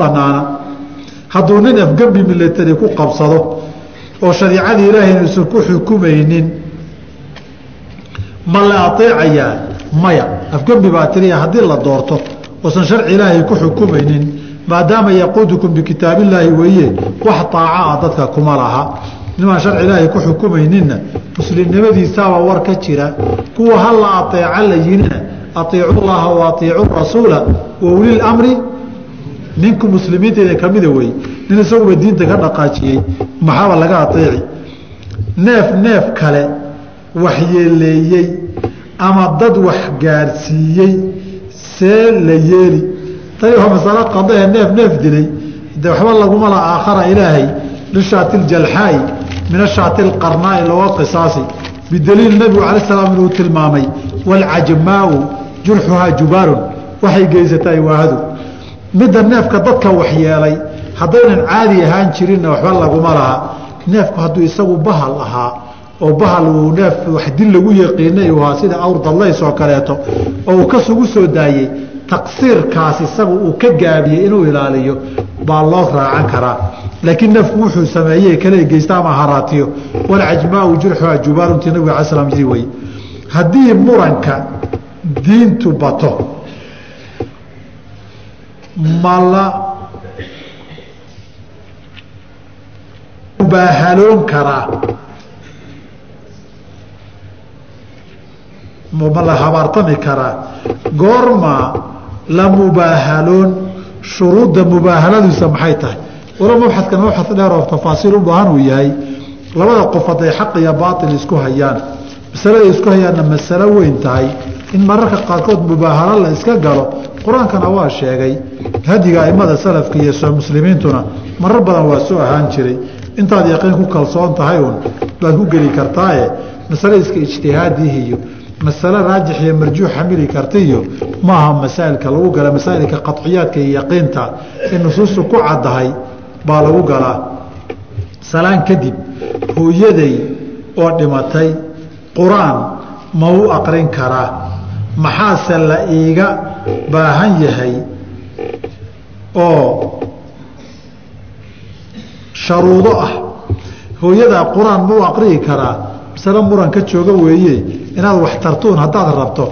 banaana hadduu nin afgembi milatari ku qabsado oo shariicadii ilaahay inuusan ku xukumaynin ma la aeecayaa maya. Afgembi baa tiriya haddii la doorto oosan sharci ilaahay ku xukumaynin maadaama yaquudukum bikitaabillaahi weeye wax taaca ah dadka kuma laha. Nimaan sharci ilaahay ku xukumayninna muslimnimadiisaaba war ka jira. Kuwa hala aeeca la yinina aiicu llaha wa aiicu rasuula wa ulil ninku muslimiinteeda kamida wey nin isaguba diinta ka dhaqaajiyey. Maxaaba laga aeeci neef neef kale waxyeeleeyey ama dad wax gaadhsiiyey see la yeeli. Tani waa masalo qadahe neef neef dilay. De waxba laguma la aakhara ilaahay lishaati ljalxaai min ashaati lqarnaai looga qisaasi. Bidaliil nabigu cala salaam inuu tilmaamay waalcajmaau jurxuhaa jubaarun waxay geysataay waahadu midda neefka dadka waxyeelay haddaynan caadi ahaan jirinna waxba laguma laha. Neefku hadduu isagu bahal ahaa oo bahal uu neef wax dil lagu yaqiinay uu ahaa sida awr dallays oo kaleeto oo uu kasugu soo daayey taqsiirkaas isagu uu ka gaabiyey inuu ilaaliyo baa loo raacan karaa. Laakiin neefku wuxuu sameeyey kale geysta ama haraatiyo. Walcajmaau jurxuha jubaaruntii nabiga ala slam yiri wey haddii muranka diintu bato ma la mubaahaloon karaa ma la habaartami karaa goorma la mubaahaloon shuruudda mubaahaladiisa maxay tahay? Walo mabxadkan mabxad dheer oo tafaasiil u baahan uu yahay labada qof hadday xaq iyo baail isku hayaan. Masaladay isku hayaanna masalo weyn tahay. In mararka qaarkood mubaahalo la iska galo qur'aankana waa sheegay hadiga aimada salafka iyo muslimiintuna marar badan waa soo ahaan jiray. Intaad yaqiin ku kalsoon tahay un baad ku geli kartaaye. Masale iska ijtihaadihi iyo masale raajix iyo marjuux xamili karta iyo maaha masaailka lagu gala masaailka qaciyaadka iyo yaqiinta. In nusuustu ku caddahay baa lagu galaa salaan kadib hooyaday oo dhimatay qur'aan ma u aqrin karaa? Maxaase la iiga baahan yahay oo sharuudo ah. Hooyadaa qur'aan ma u aqri'i karaa. Masale muran ka jooga weeye inaad wax tartuun haddaad rabto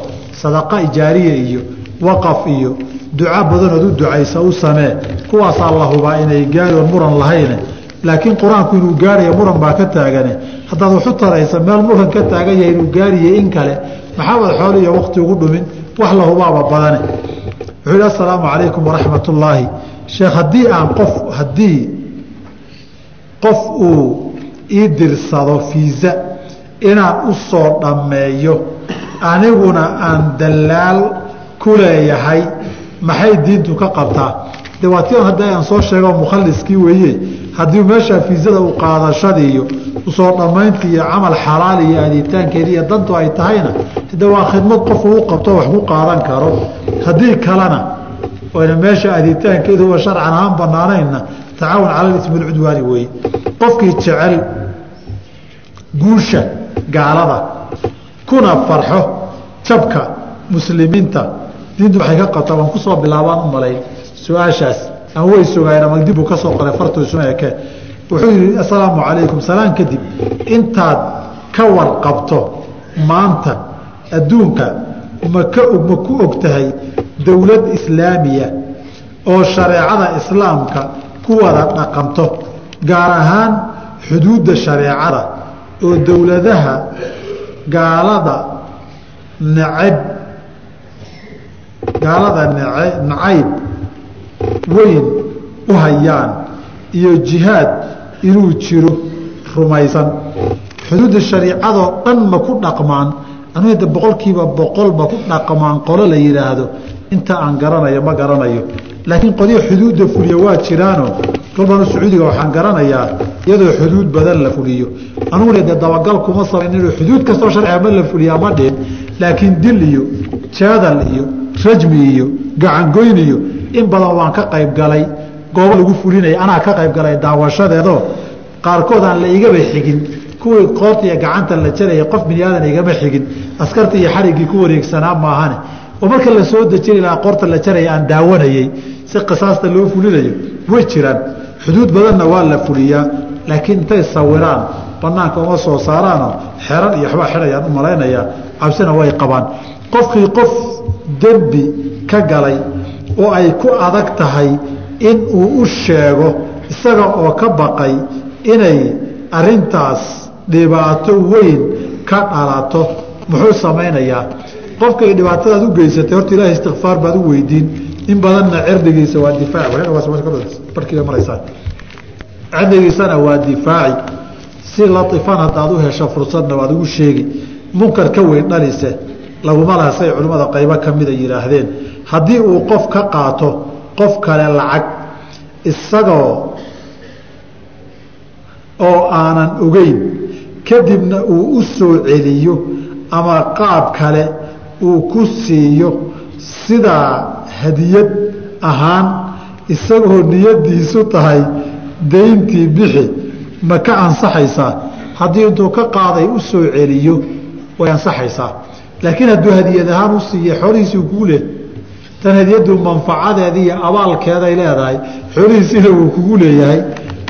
sadaqa ijaariya iyo waqaf iyo duca badanood u ducaysa u samee kuwaasaa la hubaa inay gaari oon muran lahayne laakiin qur'aanku inuu gaaraya muran baa ka taagane. Haddaad waxu taraysa meel muran ka taagan yahay inuu gaariye in kale maxaabad xoole iyo waqti ugu dhumin wax la hubaaba badane. Wuxuu yihi assalaamu calaykum waraxmat ullaahi sheekh haddii aan qof haddii qof uu ii dirsado fiisa inaan u soo dhammeeyo aniguna aan dallaal ku leeyahay maxay diintu ka qabtaa de waa tion haddii aan soo sheego mukhaliskii weeye haddii meeshaa fiisada u qaadashadii iyo u soo dhammayntii iyo camal xalaal iyo aaditaankeedii iyo dantu ay tahayna de waa khidmad qof uu qabto wax ku qaadan karo? Haddii kalena oyna meesha aaditaankeedu wa sharcan ahaan banaanayna tacaawun cala ismi lcudwaani weeye. Qofkii jecel guusha gaalada kuna farxo jabka muslimiinta diintu waxay ka qabtaa waan ku soo bilaabaan u malayn su'aashaas. Aan way sogayn ama dibbuu ka soo qoray fartuisuma eke. Wuxuu yihi assalaamu calaykum. Salaan kadib intaad ka warqabto maanta adduunka ma ka ma ku og tahay dowlad islaamiya oo shareecada islaamka ku wada dhaqanto gaar ahaan xuduudda shareecada oo dowladaha gaalada nacab gaalada nacayb weyn u hayaan iyo jihaad inuu jiro rumaysan. Xuduudda shariicadoo dhan ma ku dhaqmaan anugu hadda boqolkiiba boqol ma ku dhaqmaan qolo la yidhaahdo inta aan garanayo ma garanayo. Laakiin qolyo xuduudda fuliya waa jiraanoo kolbanu sacuudiga waxaan garanayaa iyadoo xuduud badan la fuliyo. Anuguna de dabagal kuma samayn inuu xuduud kastoo sharciga la fuliyaa ma dhihin laakiin dil iyo jaadal iyo rajmi iyo gacangoyn iyo in badan waan ka qayb galay goobo lagu fulinaya anaa ka qayb galay qaarkood aan la igaba xigin kuwii qoorta iyo gacanta la jaraya qof bini igama xigin askarta iyo xariggii ku wareegsanaa maahane. Oo marka la soo lahaa qoorta la jaraya aan daawanayey si qisaasta loo fulinayo way jiraan. Xuduud badanna waa la fuliyaa laakiin intay sawiraan banaanka uma soo saaraano xeran iyo waxbaa xidhayaan u malaynayaa cabsina way qabaan. Qofkii qof dembi ka galay oo ay ku adag tahay in uu u sheego isaga oo ka baqay inay arintaas dhibaato weyn ka dhalato. Muxuu samaynayaa? Qofkay dhibaatadaad u geysatay horta ilahay istikfaar baad u weydiin. In badanna cirdigiisa waa difaaci barkiiba maraysaa cirdigiisana waa difaaci si latifan haddaad u hesho fursadna waad ugu sheegi. Munkar ka weyn dhalise. Laguma laha say culimmada qaybo ka mida yidhaahdeen haddii uu qof ka qaato qof kale lacag isagoo oo aanan ogeyn kadibna uu u soo celiyo ama qaab kale uu ku siiyo sidaa hadiyad ahaan isagoo niyadiisu tahay dayntii bixi ma ka ansaxaysaa? Haddii intuu ka qaaday u soo celiyo way ansaxaysaa. Laakiin hadduu hadiyad ahaan u siiya xoolihiisii kugu leh tan hadiyaddu manfacadeeda iyo abaalkeeday leedahay xoolihiisiina wuu kugu leeyahay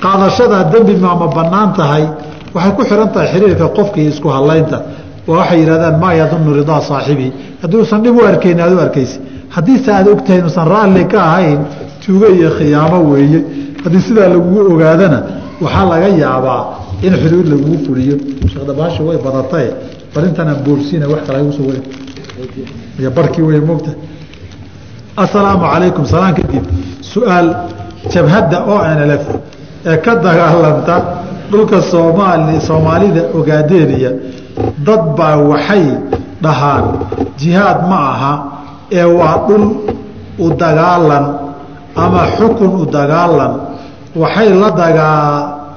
qaadashadaa dembi maama bannaan tahay waxay ku xihan tahay xiriirka qofka iyo isku hadlaynta waxay yidhahdaan maa yadunnu ridaa saaxibii hadduusan dhib u arkayni aad u arkaysi haddiise aad ogtahay inuusan raalli ka ahayn tuugo iyo khiyaamo weeye. Haddii sidaa lagugu ogaadana waxaa laga yaabaa in xuduud lagugu fuliyo. Sheekhdabaashi way badatae barintanaan boorsiina wax kale igu soo wari iyo barkii wey mogta assalaamu calaykum. Salaan kadib su'aal jabhadda o nlf ee ka dagaalanta dhulka soomaali soomaalida ogaadeeniya dad baa waxay dhahaan jihaad ma aha ee waa dhul u dagaalan ama xukun u dagaalan. Waxay la dagaa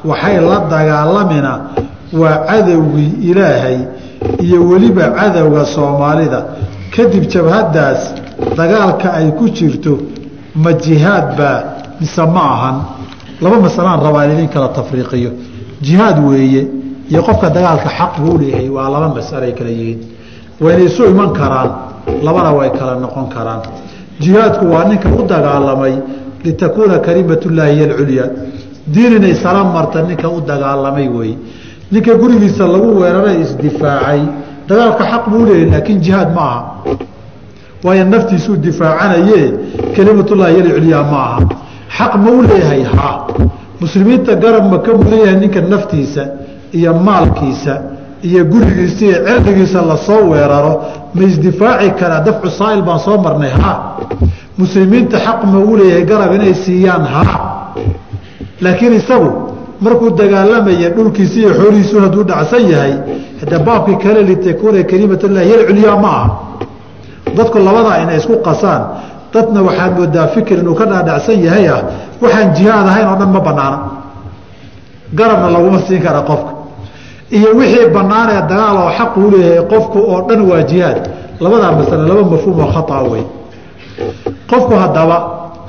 waxay la dagaalamina waa cadowgii ilaahay iyo weliba cadowga soomaalida. Kadib jabhaddaas dagaalka ay ku jirto ma jihaad baa mise ma ahan laba masalaan rabaa in idin kala tafriiqiyo. Jihaad weeye iyo qofka dagaalka xaq buu leeyahay waa laba mas'alay kala yihiin. Wayna isu iman karaan labana way kala noqon karaan. Jihaadku waa ninka u dagaalamay litakuuna kalimatullaahi hiy alculyaa diin inay sala marta ninka u dagaalamay weeye. Ninka gurigiisa lagu weeraray isdifaacay dagaalka xaq buu leeyahay laakiin jihaad ma aha waayo naftiisuu difaacanaye kelimatullahi hiy alculyaa ma aha. Xaq ma u leeyahay ha. Muslimiinta garab ma ka mudan yahay ninka naftiisa iyo maalkiisa iyo gurigiisa iyo cerdigiisa la soo weeraro ma isdifaaci karaa dafcu saa'il baan soo marnay ha. Muslimiinta xaq ma u leeyahay garab inay siiyaan ha. Laakiin isagu markuu dagaalamaya dhulkiisa iyo xoolihiisu hadduu dhacsan yahay hada baabkii kale litakuuna kelimatullahi hiy alculyaa ma aha dadku labadaa inay isku qasaan dadna waxaad moodaa fikir inuu ka dhaadhacsan yahay ah waxaan jihaad ahayn oo dhan ma banaana garabna laguma siin kara qofka. Iyo wixii bannaan ee dagaal oo xaq uu leeyahay qofku oo dhan waa jihaad labadaa masale laba mafhuum oo khataa wey. Qofku haddaba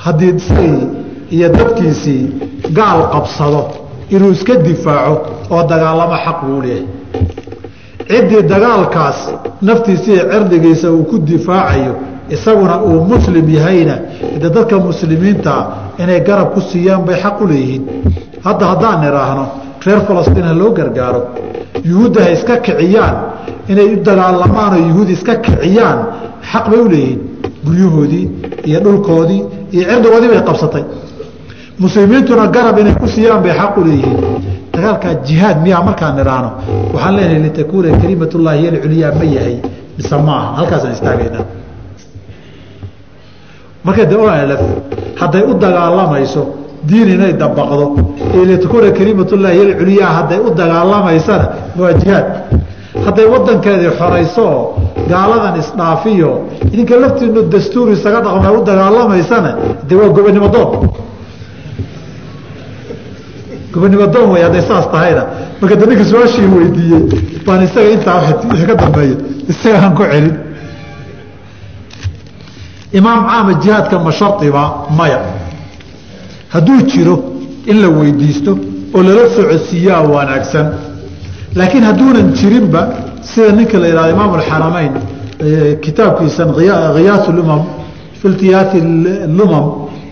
haddii isagii iyo dadkiisii gaal qabsado inuu iska difaaco oo dagaalamo xaq buu leeyahay ciddii dagaalkaas naftiisa iyo cirdigiisa uu ku difaacayo isaguna uu muslim yahayna. De dadka muslimiinta inay garab ku siiyaan bay xaq u leeyihiin. Hadda haddaan idhaahno reer falastiin ha loo gargaaro. Yuhuudda ha iska kiciyaan. Inay u dagaalamaan oo yuhuud iska kiciyaan xaq bay u leeyihiin. Guryahoodii iyo dhulkoodii iyo cirdigoodii bay qabsatay. Muslimiintuna garab inay ku siiyaan bay xaq u leeyihiin dagaalkaa jihaad miyaa markaan idhaahno waxaan leenahay litakuuna kelimatullahi hiy alculyaa ma yahay mise maaha halkaasaan istaagaynaa marka de olf hadday u dagaalamayso diin inay dabaqdo litakuuna kelimatullahi hiy alculyaa hadday u dagaalamaysana waa jihaad. Hadday wadankeedii xorayso oo gaaladan isdhaafiyo idinka laftiinu dastuur isaga dhaqma u dagaalamaysana de waa gobonimo doon gobonimo doon wey hadday saas tahayna marka de ninka su'aashii weydiiyey baan isaga intaa wixii ka dambeeya isagaan ku celin. Imaam caama jihaadka ma maya. Hadduu jiro in la weydiisto oo lala socodsiiyaa wanaagsan. Laakiin hadduunan jirinba sida ninka la yihahdo imaam alxaramayn kitaabkiisan khiyaas lumam filtiyaati lumam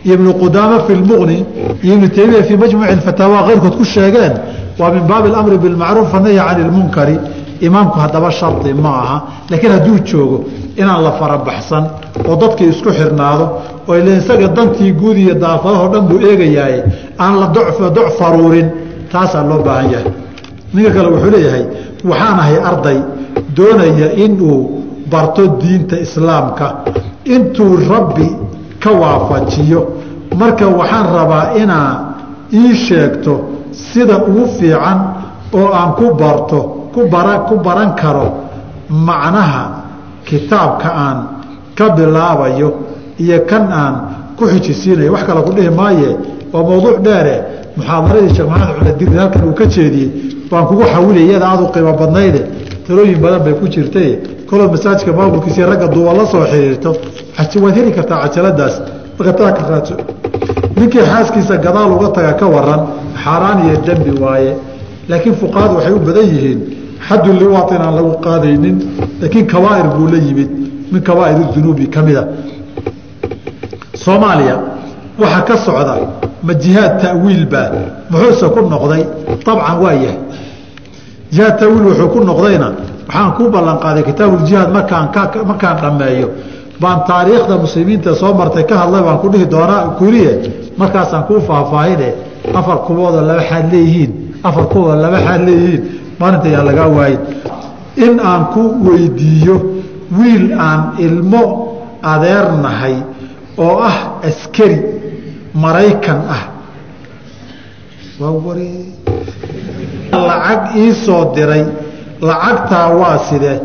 iyo ibnu qudaama fi lmuqni iyo ibnu taymiya fii majmuuci fataawa keyrkood ku sheegeen waa min baabi alamri bilmacruuf wanahyi cani lmunkari imaamku haddaba shardi ma aha laakiin hadduu joogo inaan la farabaxsan oo dadkii isku xirnaado oo ila isaga dantii guud iyo daafadahoo dhan buu eegayaaye aan la doc faruurin taasaa loo baahan yahay. Ninka kale wuxuu leeyahay waxaan ahay arday doonaya inuu barto diinta islaamka. Intuu rabbi ka waafajiyo. Marka waxaan rabaa inaa ii sheegto sida ugu fiican oo aan ku barto ku bara ku baran karo macnaha kitaabka aan ka bilaabayo iyo kan aan ku xijisiinayo. Wax kale ku dhihi maaye waa mawduuc dheere. Muxaadaradii sheekh maxamed culadiri halkan uu ka jeediyey baan kugu xawilay iyada aad u qiimo badnayde talooyin badan bay ku jirtay koloo masaajka maamulkiisa ragga duuba la soo xiriirto waad heli kartaa cajaladaas. Marka taa ka raadso ninkii xaaskiisa gadaal uga taga ka waran xaaraan iyo dembi waaye. Laakiin fuqahadu waxay u badan yihiin xaddu liwaat inaan lagu qaadaynin laakiin kabaa'ir buu la yimid. Min kabaa'ir dunuubi ka mida. Soomaaliya waxaa ka socda ma jihaad ta'wiil baa muxuuse ku noqday? Abcan waa yahay. Jihaad ta'wiil wuxuu ku noqdayna waxaan kuu ballanqaaday kitaabuuljihaad markaan dhammeeyo. Baan taariikhda muslimiinta soo martay ka hadlay baan ku dhihi doonaa kuriye markaasaan kuu faahfaahine afar kuboodoo laba xaad leeyihiin afar kuboodoo laba xaad leeyihiin. Maalinta yaan lagaa waayin in aan ku weydiiyo wiil aan ilmo adeernahay oo ah askari maraykan ah. Lacag ii soo diray lacagtaa waa sidee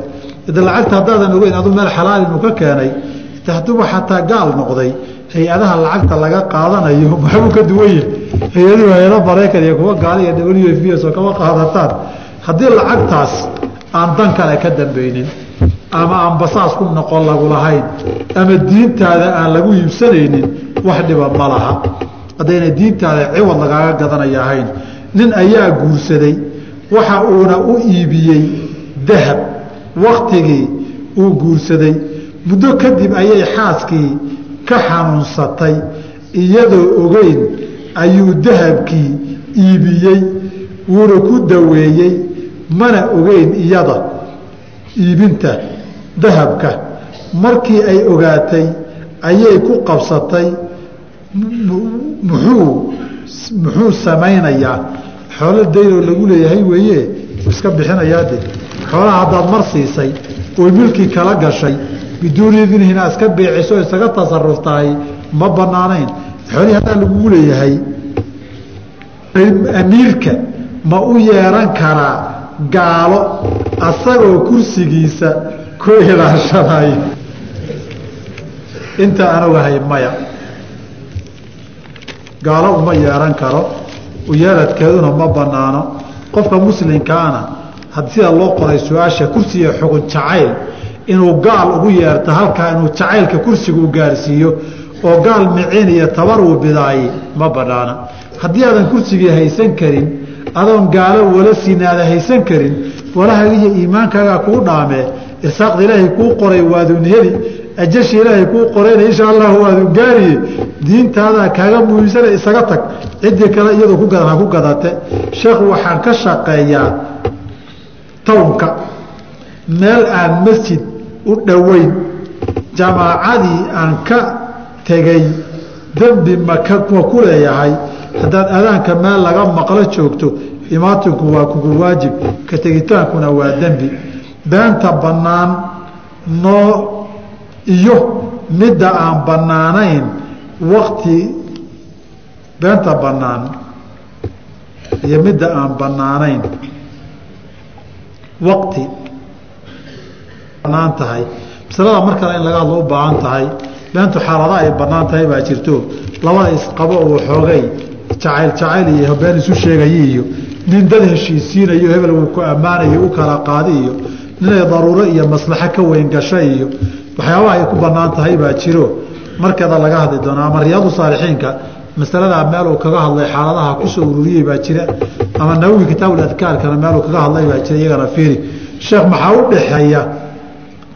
de lacagta haddaadan ogeyn adu meel xalaal inuu ka keenay de hadduuba xataa gaal noqday hay'adaha lacagta laga qaadanayo maxbuu ka duwan yahi hay'aduhu hay'ado maraykan iyo kuwa gaali iyo w f s oo kama qaadataan. Haddii lacagtaas aan dan kale ka dambeynin ama aan basaas ku noqon lagu lahayn ama diintaada aan lagu iibsanaynin wax dhiba ma laha. Haddayna diintaada ciwad lagaaga gadanaya ahayn nin ayaa guursaday waxa uuna u iibiyey dahab waktigii uu guursaday. Muddo kadib ayay xaaskii ka xanuunsatay iyadoo ogeyn ayuu dahabkii iibiyey wuuna ku daweeyey mana ogeyn iyada iibinta dahabka. Markii ay ogaatay ayay ku qabsatay. Muxuu muxuu samaynayaa xoolo daynoo lagu leeyahay weeye iska bixinayaa de xoolaha haddaad mar siisay oy milkii kala gashay biduuni iska beeciso isaga tasaruftahay ma banaanayn xoolihii haddaa lagugu leeyahay amiirka ma u yeeran karaa gaalo asagoo kursigiisa ku ilaashanayo inta aan ogahay maya gaalo uma yeeran karo uyeeradkeeduna ma banaano qofka muslimkaana sida loo qoray su'aasha kursiga xugun jacayl inuu gaal ugu yeerto halkaa inuu jacaylka kursiga u gaarsiiyo oo gaal micin iyo tabar uu bidaaye ma banaana haddii aadan kursigii haysan karin adoon gaalo wala sinaada haysan karin walahaga iyo iimaankaagaa kuu dhaamee irsaaqda ilaahay kuu qoray waadun heli ajasha ilaahay kuu qorayna insha allahu waadun gaariye diintaadaa kaaga muhiimsana isaga tag. Ciddii kale iyadoo ku gadan ha ku gadate sheekhu waxaan ka shaqeeyaa townka. Meel aan masjid u dhoweyn. Jamaacadii aan ka tegey. Dembi maka ma ku leeyahay. Haddaad adaanka meel laga maqlo joogto imaatinku waa kugu waajib. Ka tegitaankuna waa dembi. Beenta bannaan noo iyo midda aan bannaanayn wakti beenta bannaan iyo midda aan bannaanayn. Waqti. Banaan tahay. Masalada mar kale in laga hadlo u baahan tahay beentu xaalada ay bannaan tahay baa jirto. Labada isqabo oo xoogay jacayl jacayl iyo been isu sheegaya iyo nin dad heshiisiinayo hebel uu ku ammaanayo u kala qaadi iyo ninay daruuro iyo maslaxo ka weyn gasha iyo waxyaabaha ay ku bannaan tahay baa jiro. Markeeda laga hadli doona ama riyaadu saalixiinka masaladaa meel uu kaga hadlay xaaladaha ku soo ururiyey baa jira ama nawowi kitaabul adkaarkana meel uu kaga hadlay baa jira iyagana fiiri. Sheekh maxaa u dhaxeeya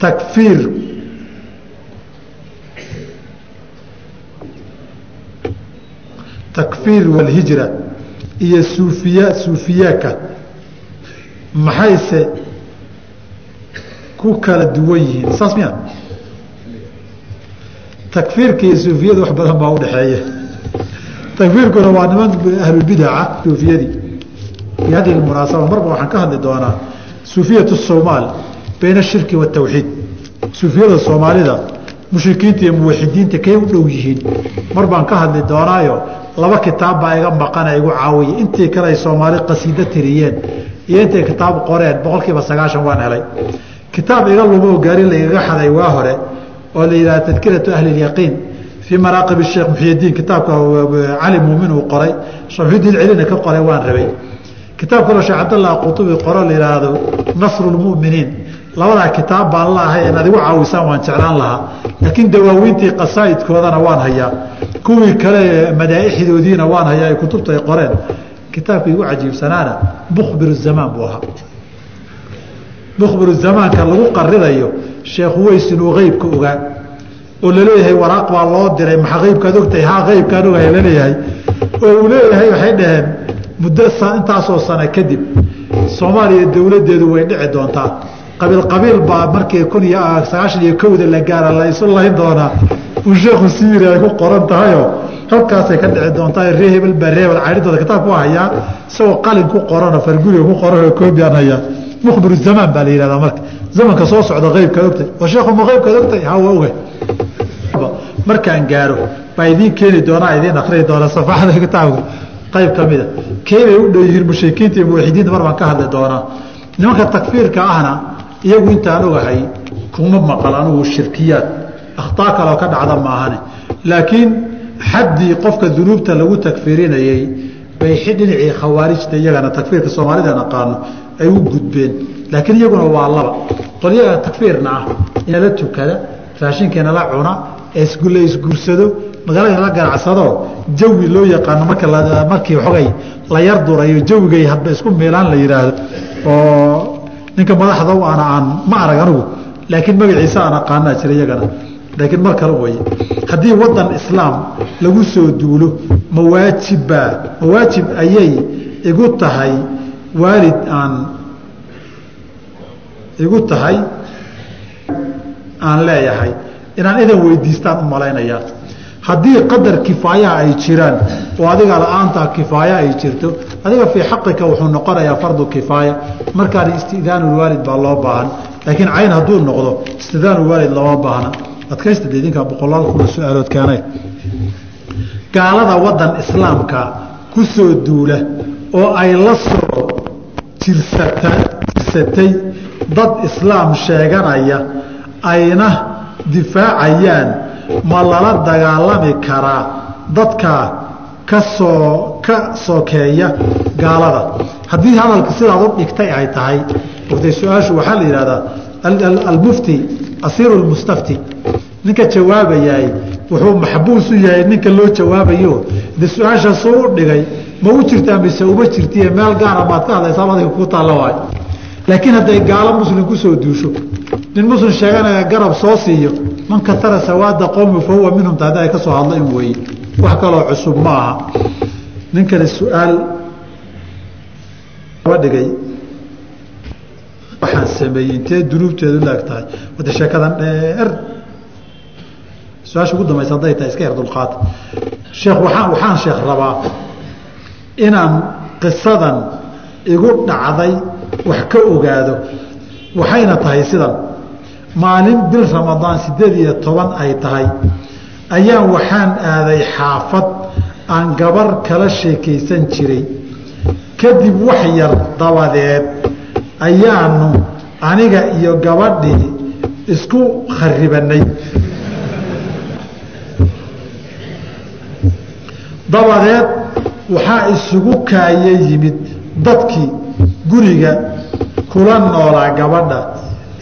takfiir? Takfiir walhijra iyo suufiya suufiyaaka maxayse ku kala duwan yihiin? Saas miya takfiirka iyo suufiyada wax badan baa udhexeeya takfiirkuna waa niman ahlulbidaca suufiyadii. Fi hadihi munaasaba marba waxaan ka hadli doonaa suufiyat somaal bayna ashirki waatawxiid suufiyada soomaalida mushrikiinta iyo muwaxidiinta kay u dhow yihiin. Mar baan ka hadli doonaayo laba kitaab baa iga maqana igu caawiya. Intii kale ay soomaali qasiido tiriyeen iyo intay kitaab qoreen boqol kiiba sagaashan waan helay. Kitaab iga lumo oo gaari laigaga xaday waa hore oo la yidhaha tadkiratu ahli اlyaqiin fii maraaqib sheekh muxyidiin kitaabka cali muumin uu qoray shamxudiin celina ka qoray waan rabay. Kitaab kaloo sheekh cabdallah qutubi qoro la yidhaahdo nasru lmuminiin labadaa kitaab baan laahay inaad igu caawisaan waan jeclaan lahaa. Laakiin dawaaweyntii qasaa'idkoodana waan hayaa. Kuwii kale madaaixdoodiina waan hayaa ay kutubta ay qoreen. Kitaabka igu cajiibsanaana mukhbir zamaan buu ahaa mukhbiru zamaanka lagu qarinayo sheekh weys inuu eybka ogaa oo la leeyahay waraaq baa loo diray maxaa eybkaad ogtahay? Haa eybkaan ogahay la leeyahay oo uu leeyahay waxay dhaheen muddo intaasoo sano kadib soomaaliya dowladeedu way dhici doontaa. Qabiil qabiil baa markii kun iyo sagaashan iyo kowda la gaara la isu doonaa. Uu sheekhu siiri ay ku qoran tahayoo halkaasay ka dhici doontaa ree hebel baa ree hebel caydhintooda kitaabku waa hayaa isagoo qalin ku qoranoo farguriga ku qoranoo koobiyaan hayaa mukhbiru zamaan baa la yihahdaa marka. Zamanka soo socda eybkaad ogtay. Wa sheekhu ma eybkaad ogtay? Ha waa oga markaan gaaro baa idiin keeni doonaa idiin akriyi doonaa safaxada kitaabka qayb ka mida keebay u dhow yihiin mushrikiinta iyo muwaxidiinta mar baan ka hadli doonaa nimanka takfiirka ahna iyagu intaan ogahay kuma maqal anugu shirkiyaad. Akhtaa kaloo ka dhacda maahane laakiin xaddii qofka dunuubta lagu takfiirinayey bay dhinacii khawaarijta iyagana takfiirka soomaalida naqaano ay u gudbeen. Laakiin iyaguna waa laba. Qolyaga takfiirna ah inala tukada raashinkiina la cuna la isguursado magaalada la ganacsado jawi loo yaqaano marka markii xogay la yar durayo jawigay hadba isku miilaan la yidhaahdo oo ninka madaxda ana aan ma arag anigu laakiin magaciisa aan aqaanaa jira iyagana. Laakiin mar kale weye haddii wadan islaam lagu soo duulo mawaajibbaa mawaajib ayay igu tahay waalid aan igu tahay aan leeyahay. Inaan idan weydiistaan u malaynayaa. Haddii qadar kifaayaha ay jiraan oo adiga la'aanta kifaaya ay jirto adiga fii xaqika wuxuu noqonayaa fardu kifaaya. Markaan istidaanulwaalid baa loo baahan. Laakiin cayn hadduu noqdo istidaanulwaalid looma baahna. Adkaysta deedinka boqolaal kuna su'aalood gaalada wadan islaamka ku soo duula oo ay la soo jirsatay. Dad islaam sheeganaya ayna difaacayaan. Ma lala dagaalami karaa dadka ka soo ka sokeeya gaalada. Haddii hadalka sidaad u dhigtay ay tahay ogtay su'aashu waxaa la yidhahdaa almufti asiiru lmustafti ninka jawaabayaay wuxuu maxbuus u yahay ninka loo jawaabayo. De su'aasha u dhigay ma u jirtaa mise uma jirtiye meel gaara maad ka hadlaysaa adiga ku taalla waay. Laakiin hadday gaalo muslim ku soo duusho nin muslim sheeganaya garab soo siiyo man katara sawaada qowmi fa huwa minhum taada ay ka soo in weeye wax kaloo cusub ma aha. Ninkani su'aal dhigay. Waxaan sameeyey intee dunuubteedu laeg tahay? Wada sheekadan dheer. Su'aasha ugu dambaysa hadday tahay iska yar dulqaata sheekh waaan waxaan sheekh rabaa inaan qisadan igu dhacday wax ka ogaado waxayna tahay sidan. Maalin bil ramadaan sideed iyo toban ay tahay ayaan waxaan aaday xaafad aan gabar kala sheekaysan jiray. Kadib wax yar dabadeed ayaanu aniga iyo gabadhii isku kharibanay dabadeed waxaa isugu kaaya yimid dadkii guriga kula noolaa gabadha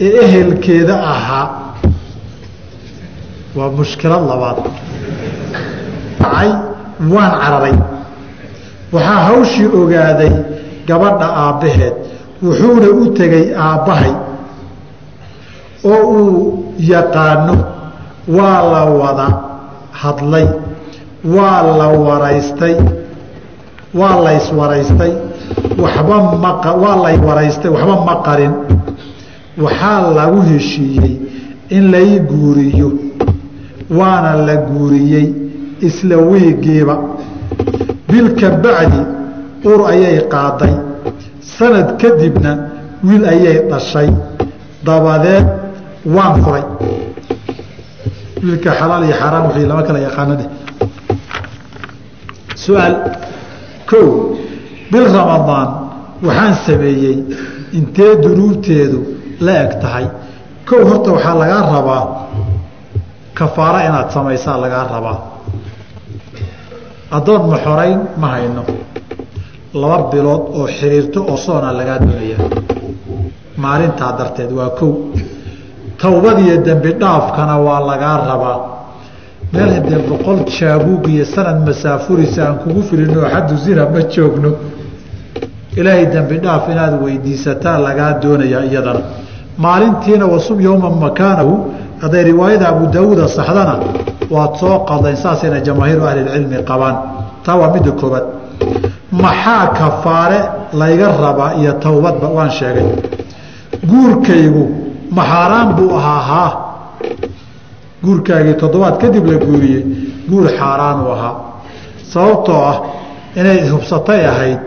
ee ehelkeeda ahaa. Waa mushkilad labaad. Ay waan cararay. Waxaa hawshii ogaaday gabadha aabbaheed. Wuxuuna u tegay aabbahay oo uu yaqaano waa la wada hadlay waa la waraystay waa layswaraystay waxba ma waa lay waraystay waxba ma qarin. Waxaa lagu heshiiyey in lay guuriyo waana la guuriyey isla wiigiiba bilka bacdi ur ayay qaaday. Sanad kadibna wiil ayay dhashay. Dabadeed waan furay. Wiilka xalaal iyo xaaraan wixii lama kala yaqaanade. Su'aal kow bil ramadaan waxaan sameeyey intee dunuubteedu la eg tahay? Kow horta waxaa lagaa rabaa kafaaro inaad samaysaa lagaa rabaa. Addoon ma xorayn ma hayno. Laba bilood oo xiriirto oo soona lagaa doonaya maalintaa darteed waa kow. Towbadiyo dembi dhaafkana waa lagaa rabaa meel hadee boqol jaabuug iyo sanad masaafurisa aan kugu filino xaddu zina ma joogno. Ilaahay dembi dhaaf inaad weydiisataa lagaa doonayaa iyadana. Maalintiina wasum yowma makaanahu hadday riwaayada abu daawuuda saxdana waad soo qadayn saasayna jamaahiiru ahlilcilmi qabaan. Taa waa midda koobaad maxaa kafaare layga rabaa iyo towbadba waan sheegay. Guurkaygu maxaaraan buu ahaa haa guurkaagii toddobaad kadib la guuriyey guur xaaraanuu ahaa. Sababtoo ah inay hubsatay ahayd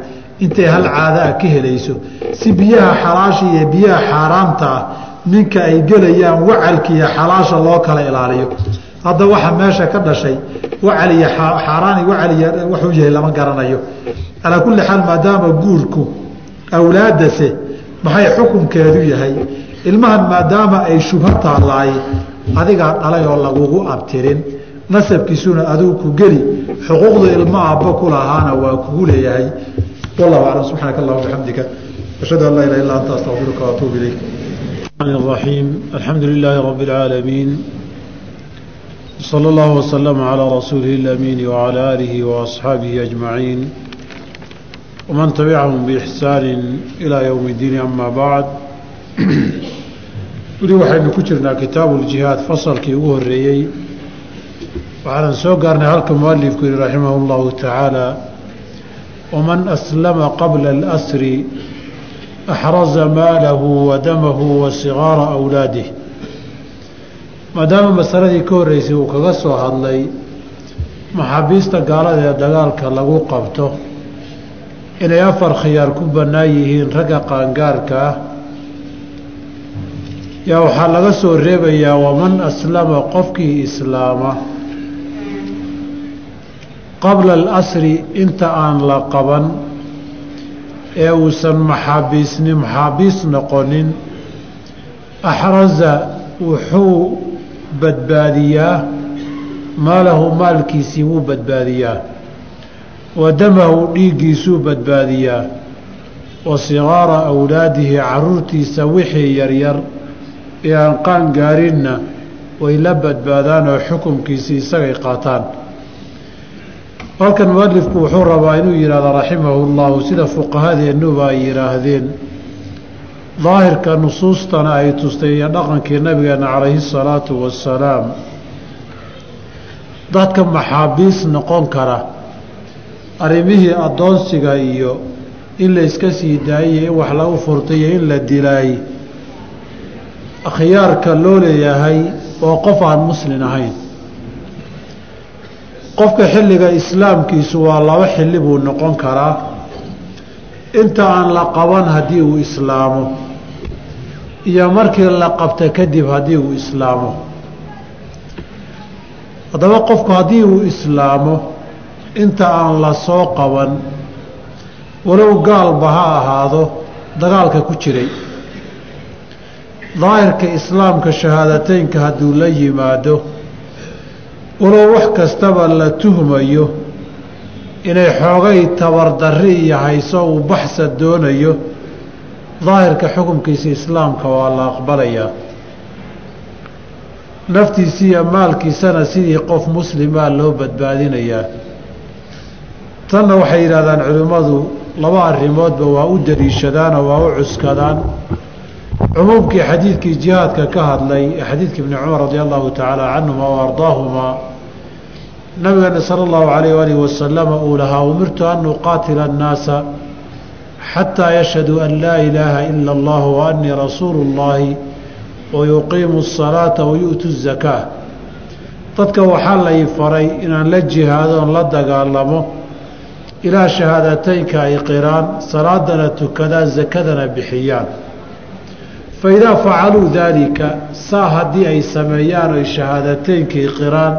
intay hal caada ah ka helayso. Si biyaha xalaasha iyo biyaha xaaraamta ah ninka ay gelayaan wacalka iyo xalaasha loo kala ilaaliyo. Hadda waxa meesha ka dhashay wacal iyo xaaraan wacal iyo wuxuu yahay lama garanayo. Calaa kulli xaal maadaama guurku awlaadase maxay xukunkeedu yahay? Ilmahan maadaama ay shubha taalaay adigaa dhalay oo lagugu abtirin nasabkiisuna adigu ku geli xuquuqda ilmo aabbo ku lahaana waa kugu leeyahay wallahu aclam subxaanaka allahuma bixamdika ashhadu an laa ilaha illa anta astaqfiruka waatuubu ilayk الرحيم الحمد لله رب العالمين صلى الله وسلم على رسوله الأمين وعلى آله وأصحابه أجمعين ومن تبعهم بإحسان إلى يوم الدين أما بعد weli waxaynu ku jirnaa kitaabu ljihaad fasalkii ugu horeeyey waxaanan soo gaarnay halka mualifku yihi raximah اllahu tacaala waman aslama qabla اlasri axraza maalahu wa damahu wa sigaara awlaadih maadaama masaladii ka horreysay uu kaga soo hadlay maxaabiista gaalada ee dagaalka lagu qabto inay afar khiyaar ku bannaan yihiin ragga qaangaarka ah yaa waxaa laga soo reebayaa waman aslama qofkii islaama. Qabla alasri inta aan la qaban ee uusan maxaabiisni maxaabiis noqonin axraza wuxuu badbaadiyaa maalahu maalkiisii wuu badbaadiyaa wa damahu dhiiggiisuu badbaadiyaa wa sigaara awlaadihi caruurtiisa wixii yaryar ee aan qaan gaarinna way la badbaadaan oo xukumkiisii isagay qaataan. Halkan mualifku wuxuu rabaa inuu yidhahdo raximahu llahu sida fuqahadeennuba ay yidhaahdeen. Daahirka nusuustana ay tustay iyo dhaqankii nabigeena calayhi salaatu wasalaam dadka maxaabiis noqon kara arrimihii addoonsiga iyo in la iska sii daayay in wax lagu furtayo in la dilaay khiyaarka loo leeyahay oo qof aan muslin ahayn. Qofka xilliga islaamkiisu waa laba xilli buu noqon karaa. Inta aan la qaban haddii uu islaamo iyo markii la qabta kadib haddii uu islaamo. Haddaba qofku haddii uu islaamo inta aan la soo qaban walow gaalba ha ahaado dagaalka ku jiray daahirka islaamka shahaadateynka hadduu la yimaado walow wax kastaba la tuhmayo inay xoogay tabardarri iyo hayso uu baxsa doonayo daahirka xukunkiisa islaamka waa la aqbalayaa. Naftiisi iyo maalkiisana sidii qof muslimaa loo badbaadinayaa. Tanna waxay yidhahdaan culimmadu laba arrimoodba waa u daliishadaanoo waa u cuskadaan cumuumkii xadiidkii jihaadka ka hadlay ee xadiidka ibni cumar radia allahu tacaala canhuma wa ardaahumaa nabigeena sala allahu calayh waalihi wasalama uu lahaa umirtu an uqaatila annaasa xataa yashhaduu an laa ilaaha ila allah wa annii rasuulu اllaahi wa yuqiimu asalaata wa zakaa dadka waxaa lay faray inaan la jihaadoon la dagaalamo ilaa shahaadateynka ay qiraan salaadana tukadaan sakadana bixiyaan fa idaa facaluu daalika saa haddii ay sameeyaan oy shahaadateynkii qiraan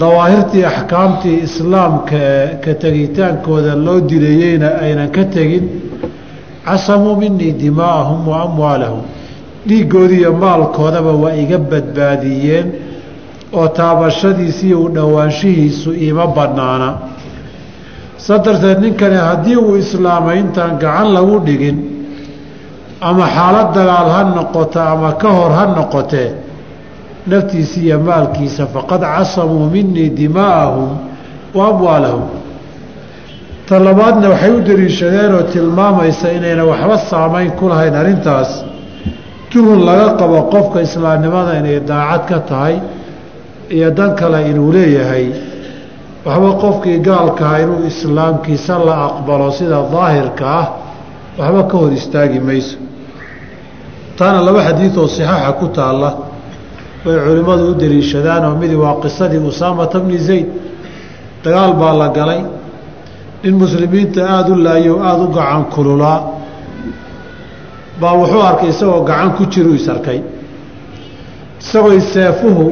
dawaahirtii axkaamtii islaamka ee ka tegitaankooda loo dileeyeyna aynan ka tegin casamuu minii dimaa'ahum wa amwaalahum dhiiggoodiiyo maalkoodaba waa iga badbaadiyeen oo taabashadiisiiyo u dhowaanshihiisu iima bannaana saa darteed ninkani haddii uu islaamay intaan gacan lagu dhigin ama xaalad dagaal ha noqoto ama ka hor ha noqotee naftiisa iyo maalkiisa faqad casamuu minii dimaa'ahum wa amwaalahum. Ta labaadna waxay u daliishadeen oo tilmaamaysa inayna waxba saamayn ku lahayn arrintaas. Tuhun laga qabo qofka islaamnimada inay daacad ka tahay iyo dan kale inuu leeyahay. Waxba qofkii gaalkaha inuu islaamkiisa la aqbalo sida daahirka ah waxba ka hor istaagi mayso. Taana laba xadiid oo saxaaxa ku taalla bay culimmadu u daliishadaan oo midi waa qisadii usaamata bni zayd. Dagaal baa la galay nin muslimiinta aada u laayo aada u gacan kululaa baa wuxuu arkay isagoo gacan ku jiru is arkay. Isagoo seefuhu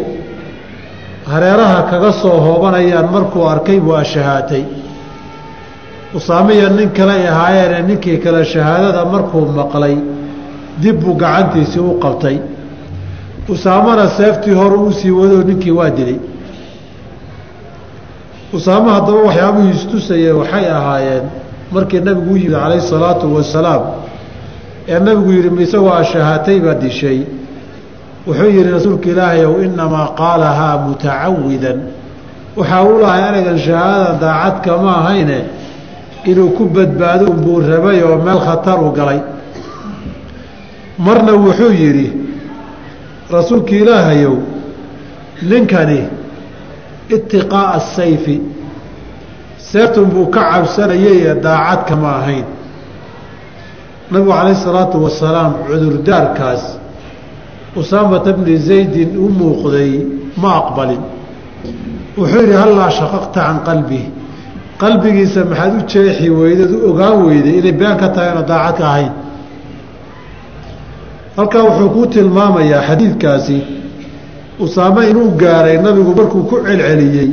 hareeraha kaga soo hoobanayaan markuu arkay buu ashahaatay usaamiya nin kale ay ahaayeene ninkii kale shahaadada markuu maqlay dib buu gacantiisii u qabtay. Usaamana seeftii hore uu sii wadoo ninkii waa dilay. Usaamo haddaba waxyaabihii istusayeen waxay ahaayeen markii nabigu u yimid calayhi salaatu wasalaam ee nabigu yidhi ma isagoo ashahaatay baa dishay. Wuxuu yidhi rasuulka ilaahay ow innamaa qaalahaa mutacawidan waxaa u lahay anagan shahaadada daacadka ma ahayne inuu ku badbaado unbuu rabay oo meel khatar u galay. Marna wuxuu yidhi rasuulka ilaahayow ninkani itiqaa'a asayfi seeftun buu ka cabsanayay daacadka ma ahayn. Nabigu calayhi salaatu wasalaam cudurdaarkaas usaamata bni zaydin u muuqday ma aqbalin. Wuxuu yidhi hallaa shaqaqta can qalbihi qalbigiisa maxaad u jeexi weydeed u ogaan weyday inay been ka tahay oona daacad ka ahayn. Halkaa wuxuu kuu tilmaamayaa xadiidkaasi usaame inuu gaaray nabigu markuu ku celceliyey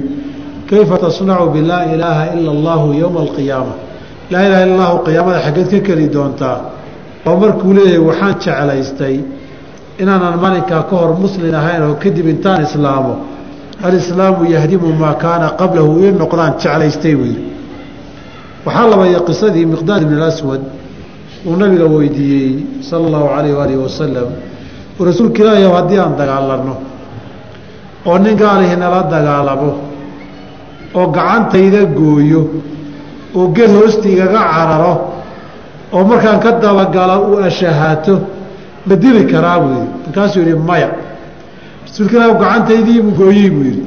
kayfa tasnacu bilaa ilaaha ila allahu yowma alqiyaama? Laa ilaha illa allahu qiyaamada xaggeed ka keli doontaa oo markuu leeyahay waxaan jeclaystay inaanan maalinkaa ka hor muslin ahayn oo kadib intaan islaamo alislaamu yahdimu maa kaana qablahu ii noqdaan jeclaystay yidhi waxaa labaya qisadii miqdaad ibn aswad uu nabiga weydiiyey sala allahu calayh waalihi wasalam rasuulka ilaahi haddii aan dagaalanno oo nin gaalihi nala dagaalamo oo gacantayda gooyo oo ged hoosta igaga cararo oo markaan ka dabagalo uu ashahaato ma dili karaa buu yidhi markaasuu yidhi maya rasuulka ilaah gacantaydiibuu gooyey buu yidhi.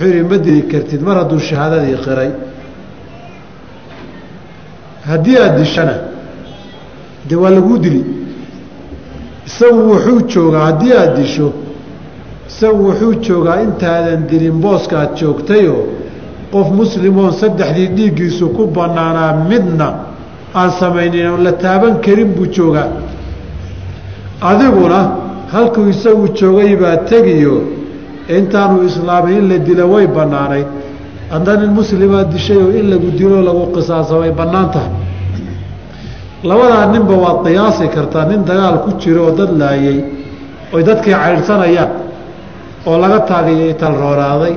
Wuxuu yidhi ma dili kartid mar hadduu shahaadadii qiray. Haddii aada dishana dee waa laguu dili. Isagu wuxuu joogaa haddii aada disho isagu wuxuu joogaa intaadan dilin booska aad joogtayoo qof muslimoon saddexdii dhiiggiisu ku bannaanaa midna aan samaynin oon la taaban karin buu joogaa. Adiguna halkuu isagu joogay baa tegiyo intaanu islaamin in la dilo way bannaanayd. Hadda nin muslimaa dishayoo in lagu dilo lagu qisaasa way bannaan tahay. Labadaa ninba waad qiyaasi kartaa nin dagaal ku jiro oo dad laayay oy dadkii caydhsanayaan oo laga taagiyay talrooraaday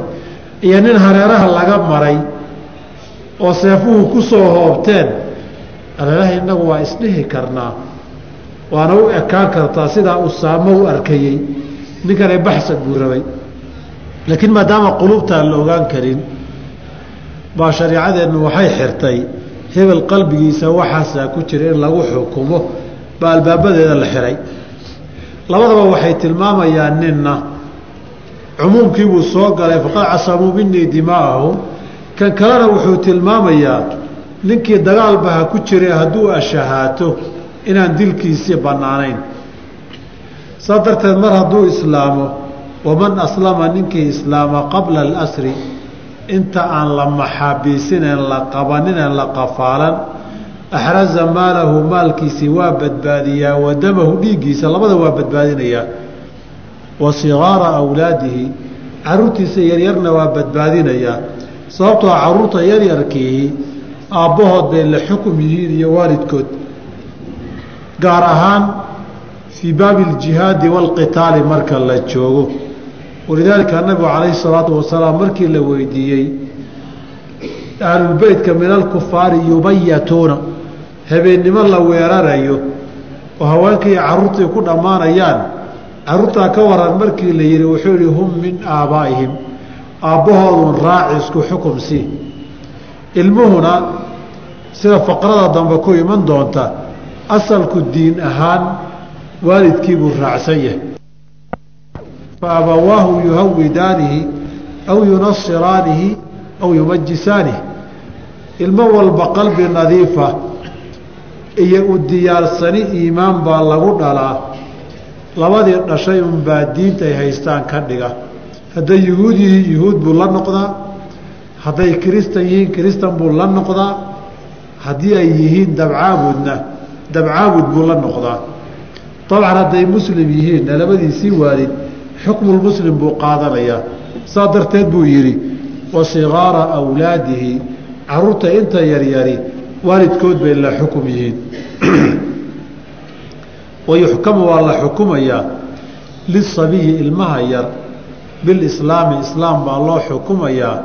iyo nin hareeraha laga maray oo seefuhu ku soo hoobteen. Aleelaha innagu waa isdhihi karnaa waana u ekaan kartaa sidaa usaamo u arkayey. Ninkane baxsad buu rabay. Laakiin maadaama qulubtaan la ogaan karin baa shariicadeennu waxay xirtay hebel qalbigiisa waxaasaa ku jira in lagu xukumo baa albaabadeeda la xiray. Labadaba waxay tilmaamayaan ninna. Cumuumkiibuu soo galay faqad casamuu minii dimaa'ahum kan kalena wuxuu tilmaamayaa ninkii dagaalba ha ku jiray hadduu ashahaato inaan dilkiisii bannaanayn. Saas darteed mar hadduu islaamo waman aslama ninkii islaama qabla alasri inta aan la maxaabiisinen la qabaninen la qafaalan axraza maalahu maalkiisii waa badbaadiyaa wa damahu dhiiggiisa labada waa badbaadinayaa wa sigaara awlaadihi caruurtiisa yaryarna waa badbaadinayaa sababtoo carruurta yaryarkiihi aabbahood bay la xukum yihiin iyo waalidkood gaar ahaan fii baabi aljihaadi waalqitaali marka la joogo. Walidaalika nabigu calayhi salaatu wasalaam markii la weydiiyey ahlulbeytka min alkufaari yubayatuuna habeennimo la weerarayo oo haweenkaiyo caruurtii ku dhammaanayaan. Caruurtaa ka waran markii la yihi wuxuu yihi hum min aabaa'ihim aabbahoodun raaci isku xukum sii. Ilmuhuna sida faqrada dambe ku iman doonta asalku diin ahaan waalidkiibuu raacsan yahay. Fa abawaahu yuhawidaanihi aw yunasiraanihi aw yumajisaanihi ilmo walba qalbi nadiifa iyo u diyaarsani iimaan baa lagu dhalaa. Labadii dhashay unbaa diintay haystaan ka dhiga. Hadday yuhuud yihiin yuhuud buu la noqdaa. Hadday kiristan yihiin kiristan buu la noqdaa. Haddii ay yihiin dabcaabudna dabcaabud buu la noqdaa. Dabcan hadday muslim yihiinna labadiisii waalid xukmulmuslim buu qaadanayaa. Saa darteed buu yidhi wa sigaara awlaadihi. Caruurta inta yaryari waalidkood bay la xukum yihiin. Wayuxkamu waa la xukumayaa lisabiyi ilmaha yar. Bilislaami islaam baa loo xukumayaa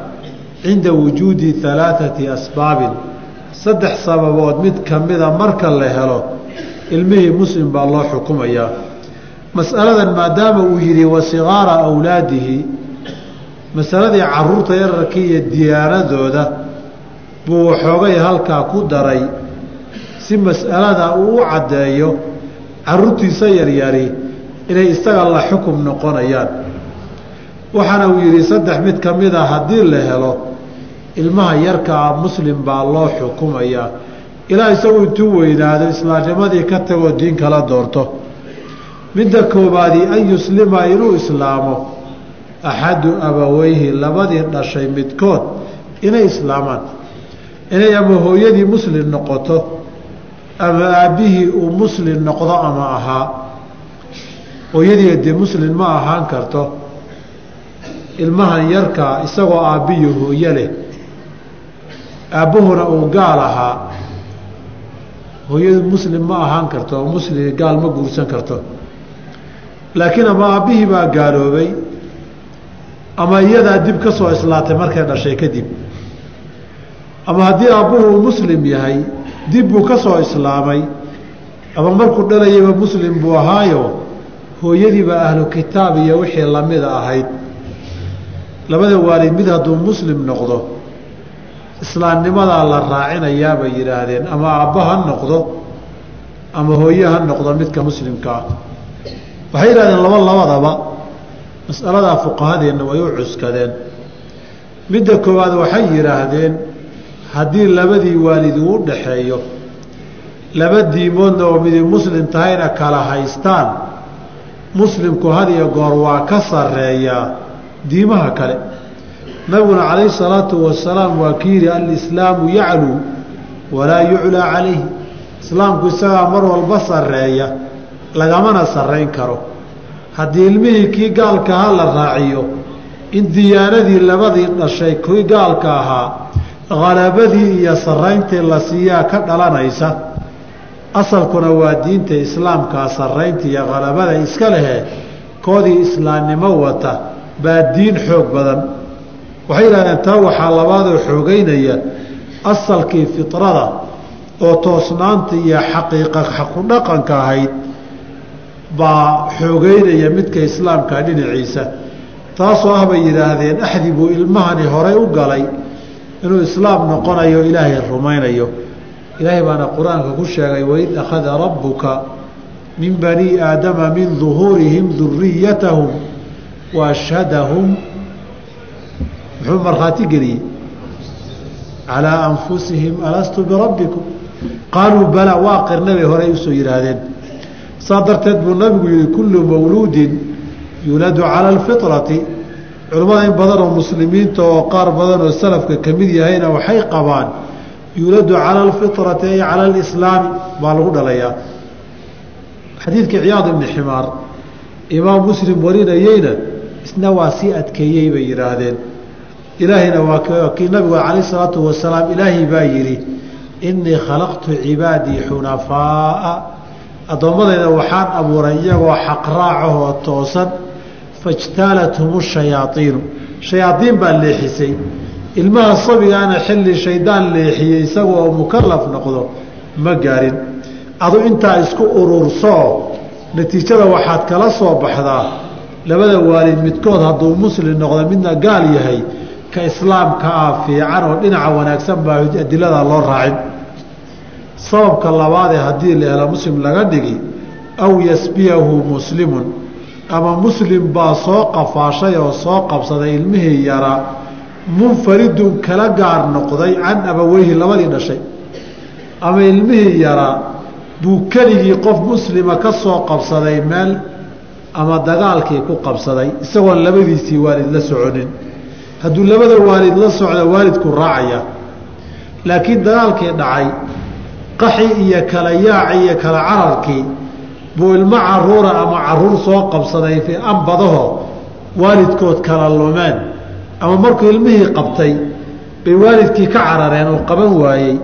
cinda wujuudi alaaثati asbaabin saddex sababood mid kamida marka la helo ilmihii muslim baa loo xukumayaa masaladan maadaama uu yidhi wa sigaara awlaadihi masaladii carruurta yararkii iyo diyaanadooda buu waxoogay halkaa ku daray. Si mas'alada uu u caddeeyo caruurtiisa yaryari inay isaga la xukum noqonayaan. Waxaana uu yidhi saddex mid ka mid a haddii la helo ilmaha yarkaa muslim baa loo xukumayaa ilaa isagu intuu weynaado islaamnimadii ka tagoo diin kala doorto. Midda koobaadi an yuslima inuu islaamo. Axadu abaweyhi labadii dhashay midkood inay islaamaan. Inay ama hooyadii muslim noqoto ama aabbihii uu muslim noqdo ama ahaa. Hooyadii dee muslim ma ahaan karto ilmahan yarkaa isagoo aabbiyo hooye leh aabbuhuna uu gaal ahaa hooyadu muslim ma ahaan karto oo muslim gaal ma guursan karto. Laakiin ama aabbihii baa gaaloobay ama iyadaa dib ka soo islaatay markay dhashay kadib. Ama haddii aabbuhu uu muslim yahay dib buu ka soo islaamay ama markuu dhalayaba muslim buu ahaayo hooyadiibaa ahlu kitaab iyo wixii lamida ahayd. Labada waalid mid hadduu muslim noqdo islaamnimadaa la raacinayaa bay yidhaahdeen ama aabba ha noqdo ama hooye ha noqdo midka muslimka ah. Waxay yidhahdeen laba labadaba masaladaa fuqahadeenna way u cuskadeen. Midda koowaad waxay yidhaahdeen haddii labadii waalid uu u dhaxeeyo laba diimoodna oo midi muslim tahayna kala haystaan muslimku had iyo goor waa ka sarreeyaa diimaha kale nabiguna calayhi salaatu wasalaam waa ki yidhi alislaamu yacluu walaa yuclaa calayhi. Islaamku isagaa mar walba sarreeya lagamana sarrayn karo. Haddii ilmihii kii gaalka ahaa la raaciyo in diyaanadii labadii dhashay kii gaalka ahaa halabadii iyo sarrayntii la siiyaa ka dhalanaysa asalkuna waa diinta islaamkaa sarraynta iyo halabada iska lehe koodii islaamnimo wata baa diin xoog badan waxay yidhahdeen taa waxaa labaadoo xoogeynaya asalkii fitrada oo toosnaanta iyo xaqiiqa xaqudhaqanka ahayd baa xoogeynaya midka islaamka dhinaciisa. Taasoo ah bay yidhaahdeen axdi buu ilmahani horey u galay inuu islaam noqonayo ilaahay rumaynayo. Ilaahay baana qur'aanka ku sheegay waid akhada rabbuka min banii aadama min duhuurihim duriyatahum wa ashhadahum muxuu markhaati geliyey. Calaa anfusihim alastu birabbikum? Qaaluu bala waa qirna bay u soo yidhaahdeen. Saa darteed buu nabigu yihi kullu mawluudin yuuladu cala alfitrati. Culimmada in badan oo muslimiinta oo qaar badan oo salafka ka mid yahayna waxay qabaan yuuladu cala alfitrati ay cala alislaami baa lagu dhalayaa. Xadiidkii ciyaad ibni ximaar imaam muslim warinayeyna isna waa sii adkeeyey bay yidhaahdeen ilaahayna waa kii nabigu calayh isalaatu wasalaam ilaahay baa yidhi innii khalaqtu cibaadii xunafaaa. Addoommadayda waxaan abuuray iyagoo xaqraacahoo toosan fajtaalathum shayaaiinu shayaaiin baa leexisay. Ilmaha sabigaana xilli shaydaan leexiyey isagoo mukalaf noqdo ma gaarin. Adu intaa isku urursoo natiijada waxaad kala soo baxdaa. Labada waalid midkood hadduu muslim noqdo midna gaal yahay ka islaamka ah fiican oo dhinaca wanaagsan baa adilada loo raacin. Sababka labaadee haddii la helo muslim laga dhigi aw yasbiyahu muslimun ama muslim baa soo qafaashay oo soo qabsaday ilmihii yaraa munfaridun kala gaar noqday can abaweyhi labadii dhashay. Ama ilmihii yaraa buu keligii qof muslima ka soo qabsaday meel ama dagaalkii ku qabsaday isagoon labadiisii waalid la soconin hadduu labada waalid la socda waalidku raacaya. Laakiin dagaalkii dhacay qaxi iyo kala yaaci iyo kala cararkii buu ilmo caruura ama carruur soo qabsaday ambadaho waalidkood kala lumeen. Ama markuu ilmihii qabtay bay waalidkii ka carareen oo qaban waayey.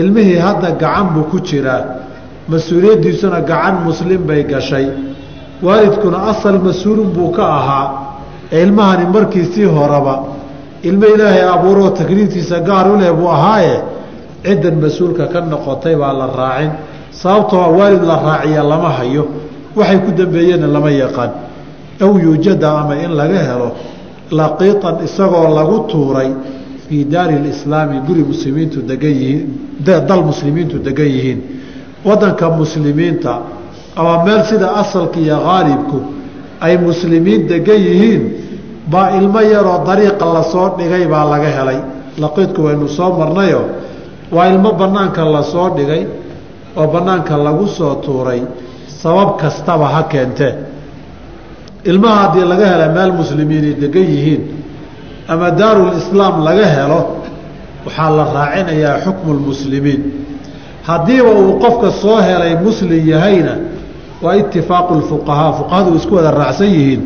Ilmihii hadda gacan buu ku jiraa. Mas'uuliyaddiisuna gacan muslim bay gashay. Waalidkuna asal mas'uulun buu ka ahaa ilmahani markiisii horeba ilmo ilaahay abuuroo takliiftiisa gaar u leh buu ahaaye ciddan mas'uulka ka noqotay baa la raacin. Sababtoo waalid la raaciya lama hayo. Waxay ku dambeeyeenna lama yaqaan. Aw yuujada ama in laga helo laqiitan isagoo lagu tuuray fii daari lislaami guri muslimiintu degan yihiin dal muslimiintu degan yihiin. Wadanka muslimiinta ama meel sida asalka iyo haalibku ay muslimiin degan yihiin baa ilmo yaroo dariiqa la soo dhigay baa laga helay. Laqiidku waynu soo marnayo waa ilmo banaanka la soo dhigay oo banaanka lagu soo tuuray sabab kastaba ha keentee ilmaha haddii laga hela meel muslimiinay degan yihiin ama daarulislaam laga helo waxaa la raacinayaa xukmu lmuslimiin haddiiba uu qofka soo helay muslim yahayna waa itifaaqu lfuqahaa. Fuqahadu isku wada raacsan yihiin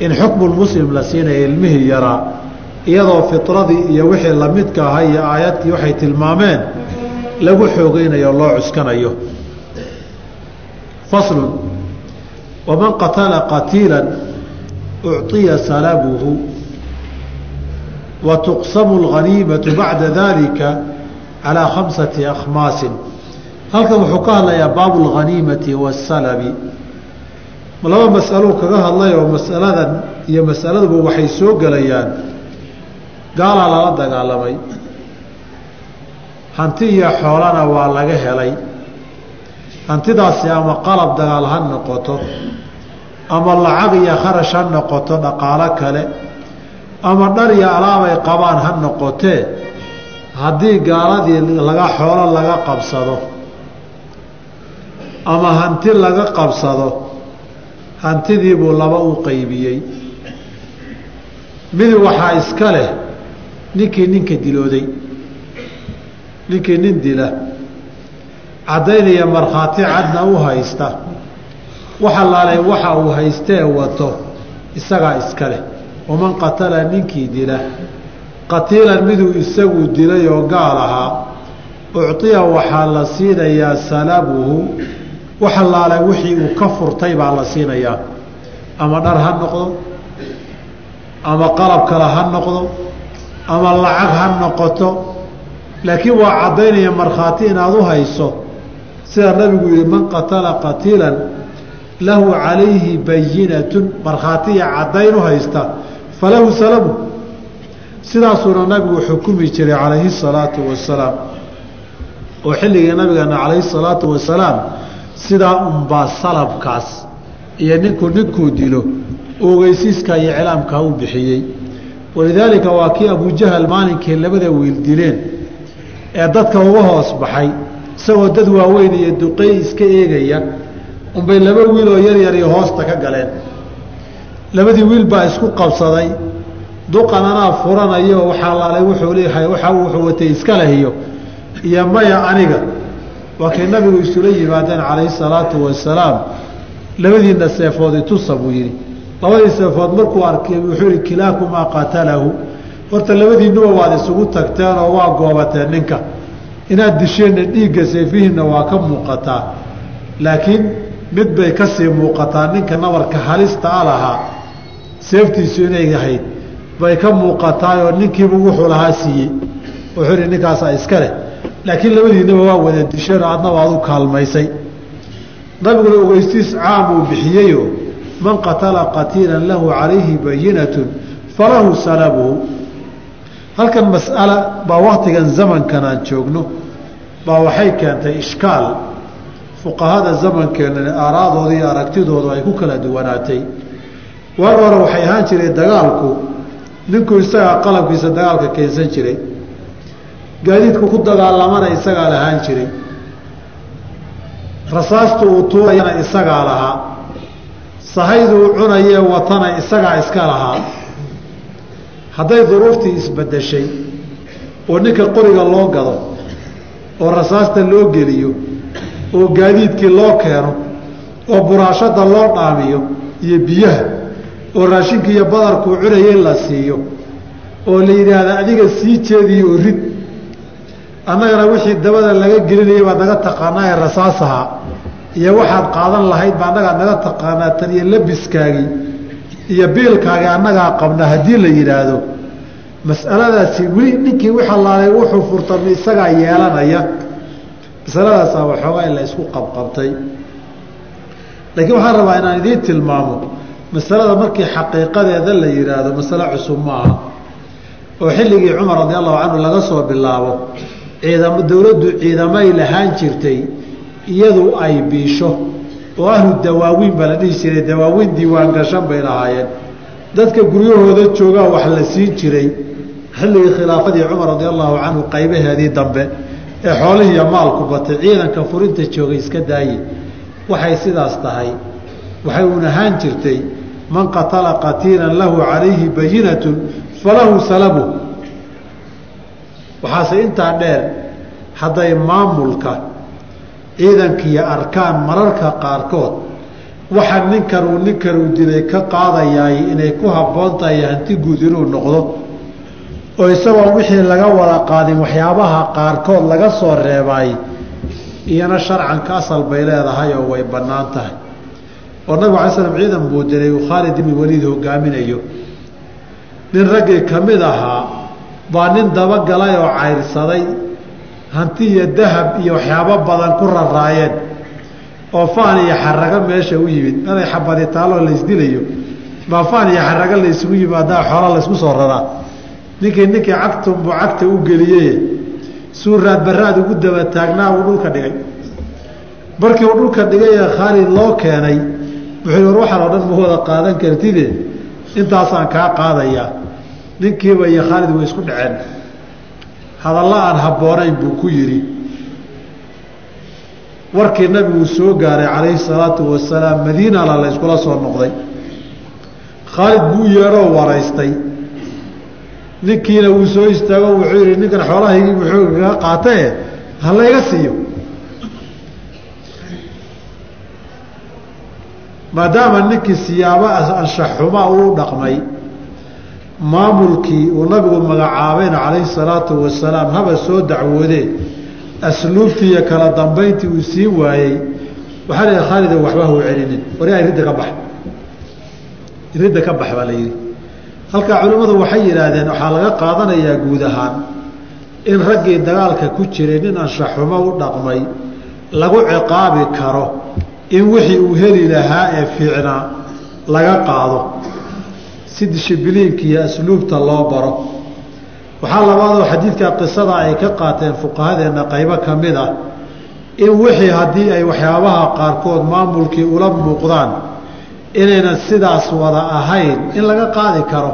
in xukmulmuslim la siinaya ilmihii yaraa iyadoo fitradii iyo wixii lamidka ahaa iyo aayadkii waxay tilmaameen lagu xoogeynayo loo cuskanayo. Faslun waman qatala qatiila ucطiya salabuhu wa tuqsamu اlganiimatu bacda dalika calaa khamsati akhmaasin halkan wuxuu ka hadlayaa baabu اlganiimati waasalabi laba masalo kaga hadlay oo masaladan iyo masaladuba waxay soo gelayaan. Gaalaa lala dagaalamay. Hanti iyo xoolana waa laga helay. Hantidaasi ama qalab dagaal ha noqoto ama lacag iyo kharash ha noqoto dhaqaalo kale ama dhar iyo alaabay qabaan ha noqotee haddii gaaladii laga xoolo laga qabsado ama hanti laga qabsado hantidiibuu laba u qaybiyey. Mid waxaa iska leh ninkii ninka dilooday ninkii nin dila. Caddaynaya markhaati cadna u haysta waxa laalay waxa uu haystee wato isagaa iska leh. Waman qatala ninkii dila. Qatiilan miduu isagu dilay oo gaal ahaa ucطiya waxaa la siinayaa salabuhu waxa laalay wixii uu ka furtay baa la siinayaa ama dhar ha noqdo ama qalab kale ha noqdo ama lacag ha noqoto. Laakiin waa caddaynaya markhaati inaad u hayso. Sida nabigu yihi man qatala qatiila lahu calayhi bayinatun. Markhaatiya caddayn u haysta falahu salamu. Sidaasuuna nabigu xukumi jiray calayhi salaatu wasalaam. Oo xilligii nabigeena calayhi salaatu wasalaam sidaa unbaa salabkaas iyo ninku ninkuu dilo ogeysiiska iyo iclaamka u bixiyey. Walidaalika waa kii abujahal maalinkii labada wiil dileen ee dadka uga hoos baxay isagoo dad waaweyn iyo duqey iska eegaya. Unbay laba wiiloo yaryari hoosta ka galeen. Labadii wiil baa isku qabsaday. Duqan anaa furanayo waxaa laalay wuxuu leeyahay waxa wuxuu watay iska lehiyo iyo maya aniga waa kay nabigu isula yimaadeen calayhi salaatu wasalaam. Labadiina seefood itusa buu yidhi. Labadii seefood markuu arkay wuxuu yihi kilaakumaa qatalahu. Horta labadiinuba waad isugu tagteen oo waa goobateen ninka. Inaad disheenna dhiigga seefihiinna waa ka muuqataa. Laakiin mid bay ka sii muuqataa ninka nabarka halista a lahaa seeftiisu inay ahayd bay ka muuqataayoo ninkiibu wuxuu lahaa siiyey. Wuxuu ihi ninkaasaa iska leh laakiin labadiinaba waa wada disheenoo adna waad u kaalmaysay. Nabiguna ogeystiis caam uu bixiyeyo man qatala qatiilan lahu calayhi bayinatun falahu salabuhu halkan mas'ala baa waktigan zamankan aan joogno baa waxay keentay ishkaal. Fuqahada zamankeenna aaraadooda iyo aragtidoodu ay ku kala duwanaatay. Waag hore waxay ahaan jiray dagaalku. Ninku isagaa qalabkiisa dagaalka keensan jiray gaadiidku ku dagaalamana isagaa lahaan jiray. Rasaastu uu tuurayana isagaa lahaa. Sahayduu cunayee watana isagaa iska lahaa. Hadday duruuftii isbedeshay oo ninka qoriga loo gado oo rasaasta loo geliyo oo gaadiidkii loo keeno oo buraashada loo dhaamiyo iyo biyaha oo raashinkii iyo badarkuu cunayay la siiyo oo la yidhaahda adiga sii jeediyo oo rid annagana wixii dabada laga gelinayay baad naga taqaanaa ee rasaasaha iyo waxaad qaadan lahayd baa annagaad naga taqaanaa tan iyo labiskaagii iyo biilkaagii annagaa qabna haddii la yidhaahdo. Mas'aladaasi weli ninkii wixalaalay wuxuu furtami isagaa yeelanaya. Masaladaasaa waxoogaa in la isku qabqabtay. Laakiin waxaan rabaa inaan idiin tilmaamo masalada markii xaqiiqadeeda la yidhaahdo masale cusub maaha. Oo xilligii cumar radi allahu canhu laga soo bilaabo ciidamo dowladdu ciidamay lahaan jirtay iyadu ay biisho oo ahlu dawaawiin baa la dhihi jiray dawaawiin diiwaan gashan bay lahaayeen. Dadka guryahooda joogaa wax la siin jiray xilligii khilaafadii cumar radi allahu canhu qaybaheedii dambe ee xoolihiiyo maalku batay ciidanka furinta joogay iska daaye. Waxay sidaas tahay waxay uun ahaan jirtay man qatala qatiilan lahu calayhi bayinatun falahu salabu waxaase intaa dheer hadday maamulka ciidankiiyo arkaan mararka qaarkood waxa ninkan uu ninkan uu dilay ka qaadayaay inay ku habboon tahay hanti guud inuu noqdo. Oo isagoo wixii laga wada qaadin waxyaabaha qaarkood laga soo reebaay iyana sharcanka asal bay leedahay oo way bannaan tahay. Oo nabig alay slam ciidan buu dilay uu khaalid ibni waliid hogaaminayo nin raggii ka mid ahaa baa nin dabagalay oo cayrsaday hanti iyo dahab iyo waxyaabo badan ku raraayeen oo faan iyo xarago meesha u yimid. Inay xabadi taalloo laysdilayo baa faan iyo xarago laysugu yimaadaa xoola laysku soo raraa ninkii ninkii cagtunbuu cagta u geliyey. Suu raadbaraad ugu daba taagnaa uu dhulka dhigay. Markii uu dhulka dhigay ee khaalid loo keenay wuxuu war waxaan oo dhan ma wada qaadan kartide intaasaan kaa qaadayaa ninkiiba iyo khaalid way isku dhaceen. Hadalla aan habboonayn buu ku yidhi. Warkii nabiguu soo gaaray calayhi salaatu wasalaam madiinala la yskula soo noqday. Khaalid buu yeedhoo waraystay. Ninkiina wuu soo istaago wuxuu yihi ninkan xoolahaygii wuxuu kaga qaatae ha layga siiyo. Maadaama ninkii siyaabo anshaxxuma uu dhaqmay maamulkii uu nabigu magacaabayna calayhi salaatu wasalaam haba soo dacwoodee asluubtii iyo kala dambayntii uu sii waayey waxaa la khaalida waxba hau celinin. Wariaa iridda ka bax. Iridda ka bax baa la yidhi. Halkaa culimmadu waxay yidhaahdeen waxaa laga qaadanayaa guud ahaan in raggii dagaalka ku jiray nin anshaxumo u dhaqmay lagu ciqaabi karo in wixii uu heli lahaa ee fiicnaa laga qaado si dishibiliinka iyo asluubta loo baro. Waxaa labaadoo xadiidka qisada ay ka qaateen fuqahadeenna qaybo ka mid ah in wixii haddii ay waxyaabaha qaarkood maamulkii ula muuqdaan inaynan sidaas wada ahayn in laga qaadi karo.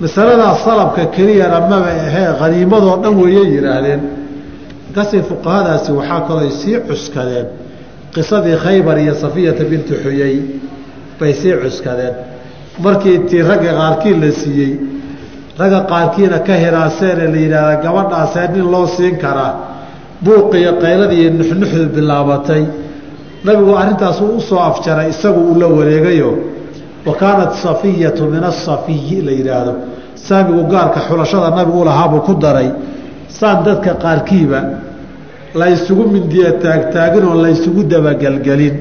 Masaladaas salabka keliyana maba ahee haniimadoo dhan weeyay yidhaahdeen markaasay fuqahadaasi waxaa kaloo sii cuskadeen. Qisadii khaybar iyo safiyata binti xuyey bay sii cuskadeen markii tii ragga qaarkii la siiyey ragga qaarkiina ka hinaaseen ee la yidhaahda gabadhaasee nin loo siin karaa buuqiyo qayladii iyo nuxnuxdu bilaabatay. Nabigu arrintaas uu u soo afjaray isagu uu wareegayo. Wa kaanat safiyatu min asafiyi la yidhaahdo. Saamigu gaarka xulashada nabigu lahaabuu ku daray. Saan dadka qaarkiiba la ysugu mindiya taagtaagin oo la ysugu dabagelgelin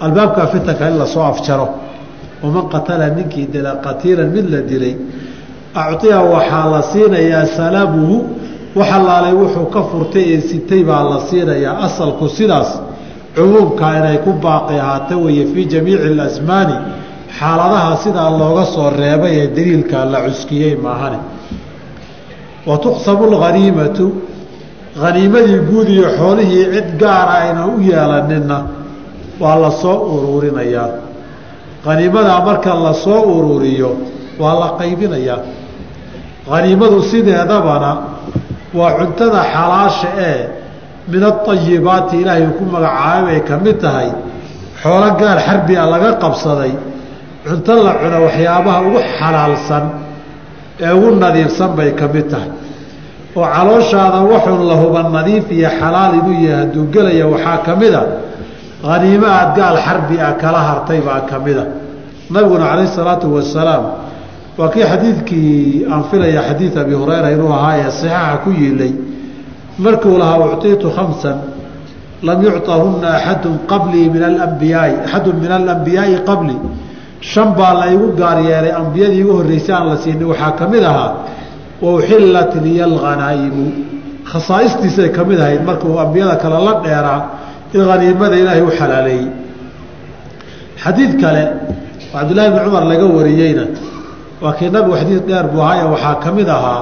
albaabka fitanka in la soo afjaro waman qatala ninkii dila qatiilan mid la dilay aciya waxaa la siinayaa salabuhu wax allaalay wuxuu ka furtay ee sitay baa la siinayaa asalku sidaas cumuumka inay ku baaqi ahaata weeye fii jamiici alasmaani xaaladaha sidaa looga soo reebay ee daliilkaa la cuskiyey maahane wa tuqsamu lhaniimatu haniimadii guud iyo xoolihii cid gaara ayna u yeelanina waa la soo uruurinayaa haniimadaa marka la soo uruuriyo waa la qaybinayaa. Haniimadu sideedabana waa cuntada xalaasha ee min aayibaati ilaahay uu ku magacaabay bay ka mid tahay. Xoolo gaar xarbi a laga qabsaday. Cunto la cuno waxyaabaha ugu xalaalsan ee ugu nadiifsan bay ka mid tahay. Oo calooshaada waxun la huba nadiif iyo xalaal inuu yahay hadduu gelaya waxaa ka mid a haniimo gaal xarbi ah kala hartay baa ka mid a. Nabiguna calayhi salaatu wasalaam waa kii xadiidkii aan filaya xadiid abi hureyra inuu ahaa ee saxiixa ku yiilay. Markuu lahaa ucطiitu khamsan lam yucطahuna axadu qablii min alambiyaai axadu min alambiyaai qablii shan baa la igu gaar yeelay ambiyadii igu horreysay aan la siinay waxaa ka mid ahaa wa uxillat liya alghanaa'imu khasaa'istiisay ka mid ahayd markuu ambiyada kale la dheeraa in haniimada ilaahay u xalaaleeyey xadiid kale oo cabdullahi bni cumar laga wariyeyna waa kii nabigu xadiid dheer buu ahaaye waxaa ka mid ahaa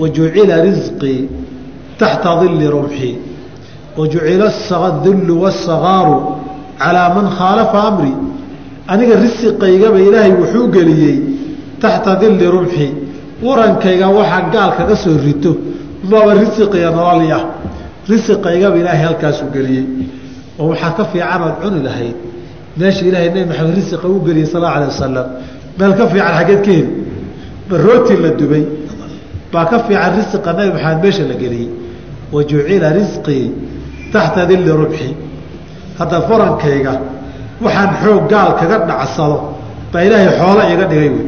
wajucila risqii taxta dilli rumxi wajucila dullu waasagaaru calaa man khaalafa amri. Aniga risiqaygaba ilaahay wuxuu geliyey taxta dilli rumxi warankayga waxaa gaal kaga soo rito maba risiqiga nololi ah risiqaygaba ilaahay halkaasuu geliyey. oo waxaa ka fiican ood cuni lahayd. meesha ilaahay nebi maxamed risiqa u geliyey sal alla alay wasalam meel ka fiican xaggeed ka heli barooti la dubay. baa ka fiican risiqa nabi maxamed meesha la geliyey. wa jucila risqii taxta dilli rubxi. hadda farankayga waxaan xoog gaal kaga dhacsado baa ilaahay xoolo iga dhigay wey.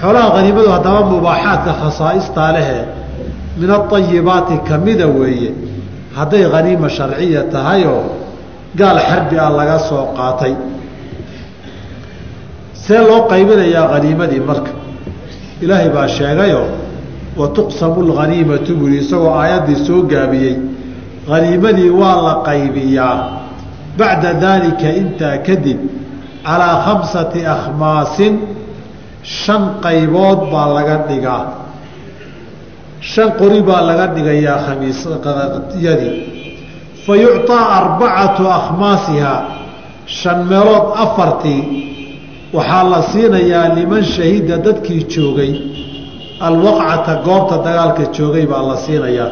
xoolaha haniimadu haddaba mubaaxaadka khasaaistaa lehee min aayibaati kamida weeye. Hadday haniima sharciya tahayoo gaal xarbi ah laga soo qaatay. See loo qaybinayaa haniimadii marka. Ilaahay baa sheegayo wa tuqsamu lghaniimatu buri isagoo aayaddii soo gaabiyey. Haniimadii waa la qaybiyaa. Bacda daalika intaa kadib calaa khamsati akhmaasin shan qaybood baa laga dhigaa shan qori baa laga dhigayaa khamiisyadii fa yucطaa arbacatu akhmaasihaa shan meelood afartii waxaa la siinayaa liman shahida dadkii joogay alwaqcata goobta dagaalka joogay baa la siinayaa.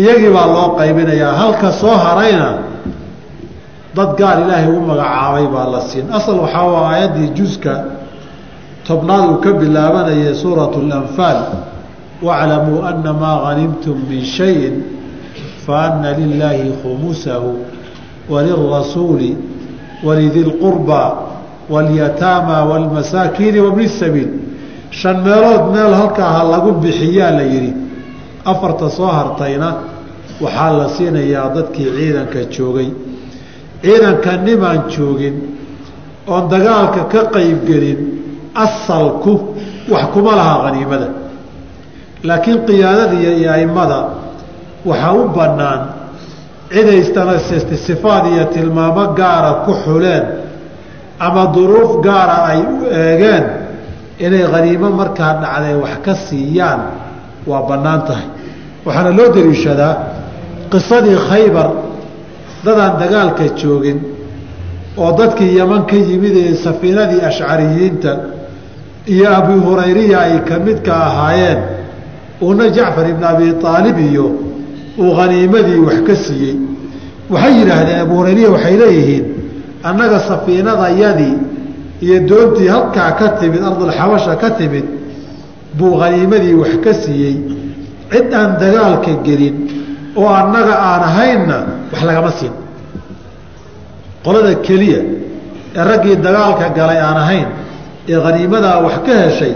Iyagii baa loo qaybinayaa halka soo harayna dad gaar ilaahay u magacaabay baa la siin. Asal waxaa aayaddii juska tobnaad uu ka bilaabanayay suuratu اlanfaal waclamuu ana maa hanimtum min shayin faana lilaahi khumusahu walirasuuli walidi lqurbaa walyataama wاlmasaakiini wabni sabiil shan meelood meel halkaa ha lagu bixiyaa la yidhi afarta soo hartayna waxaa la siinayaa dadkii ciidanka joogay ciidanka nimaan joogin oon dagaalka ka qaybgelin asalku wax kuma laha haniimada laakiin qiyaadadiiyo iyo aimada waxaa u bannaan cidaystana sifaad iyo tilmaamo gaara ku xuleen ama duruuf gaara ay u eegeen inay haniimo markaa dhacday wax ka siiyaan waa bannaan tahay. Waxaana loo daliishadaa qisadii khaybar dadaan dagaalka joogin oo dadkii yaman ka yimid ee safiinadii ashcariyiinta iyo abi hurayriya ay ka midka ahaayeen uuna jacfar ibn abi aalib iyo uu haniimadii wax ka siiyey waxay yidhaahdeen abu hurayriya waxay leeyihiin annaga safiinadayadii iyo doontii halkaa ka timid ardulxabasha ka timid buu haniimadii wax ka siiyey. Cid aan dagaalka gelin oo annaga aan ahaynna wax lagama siin. Qolada keliya ee raggii dagaalka galay aan ahayn ee haniimadaa wax ka heshay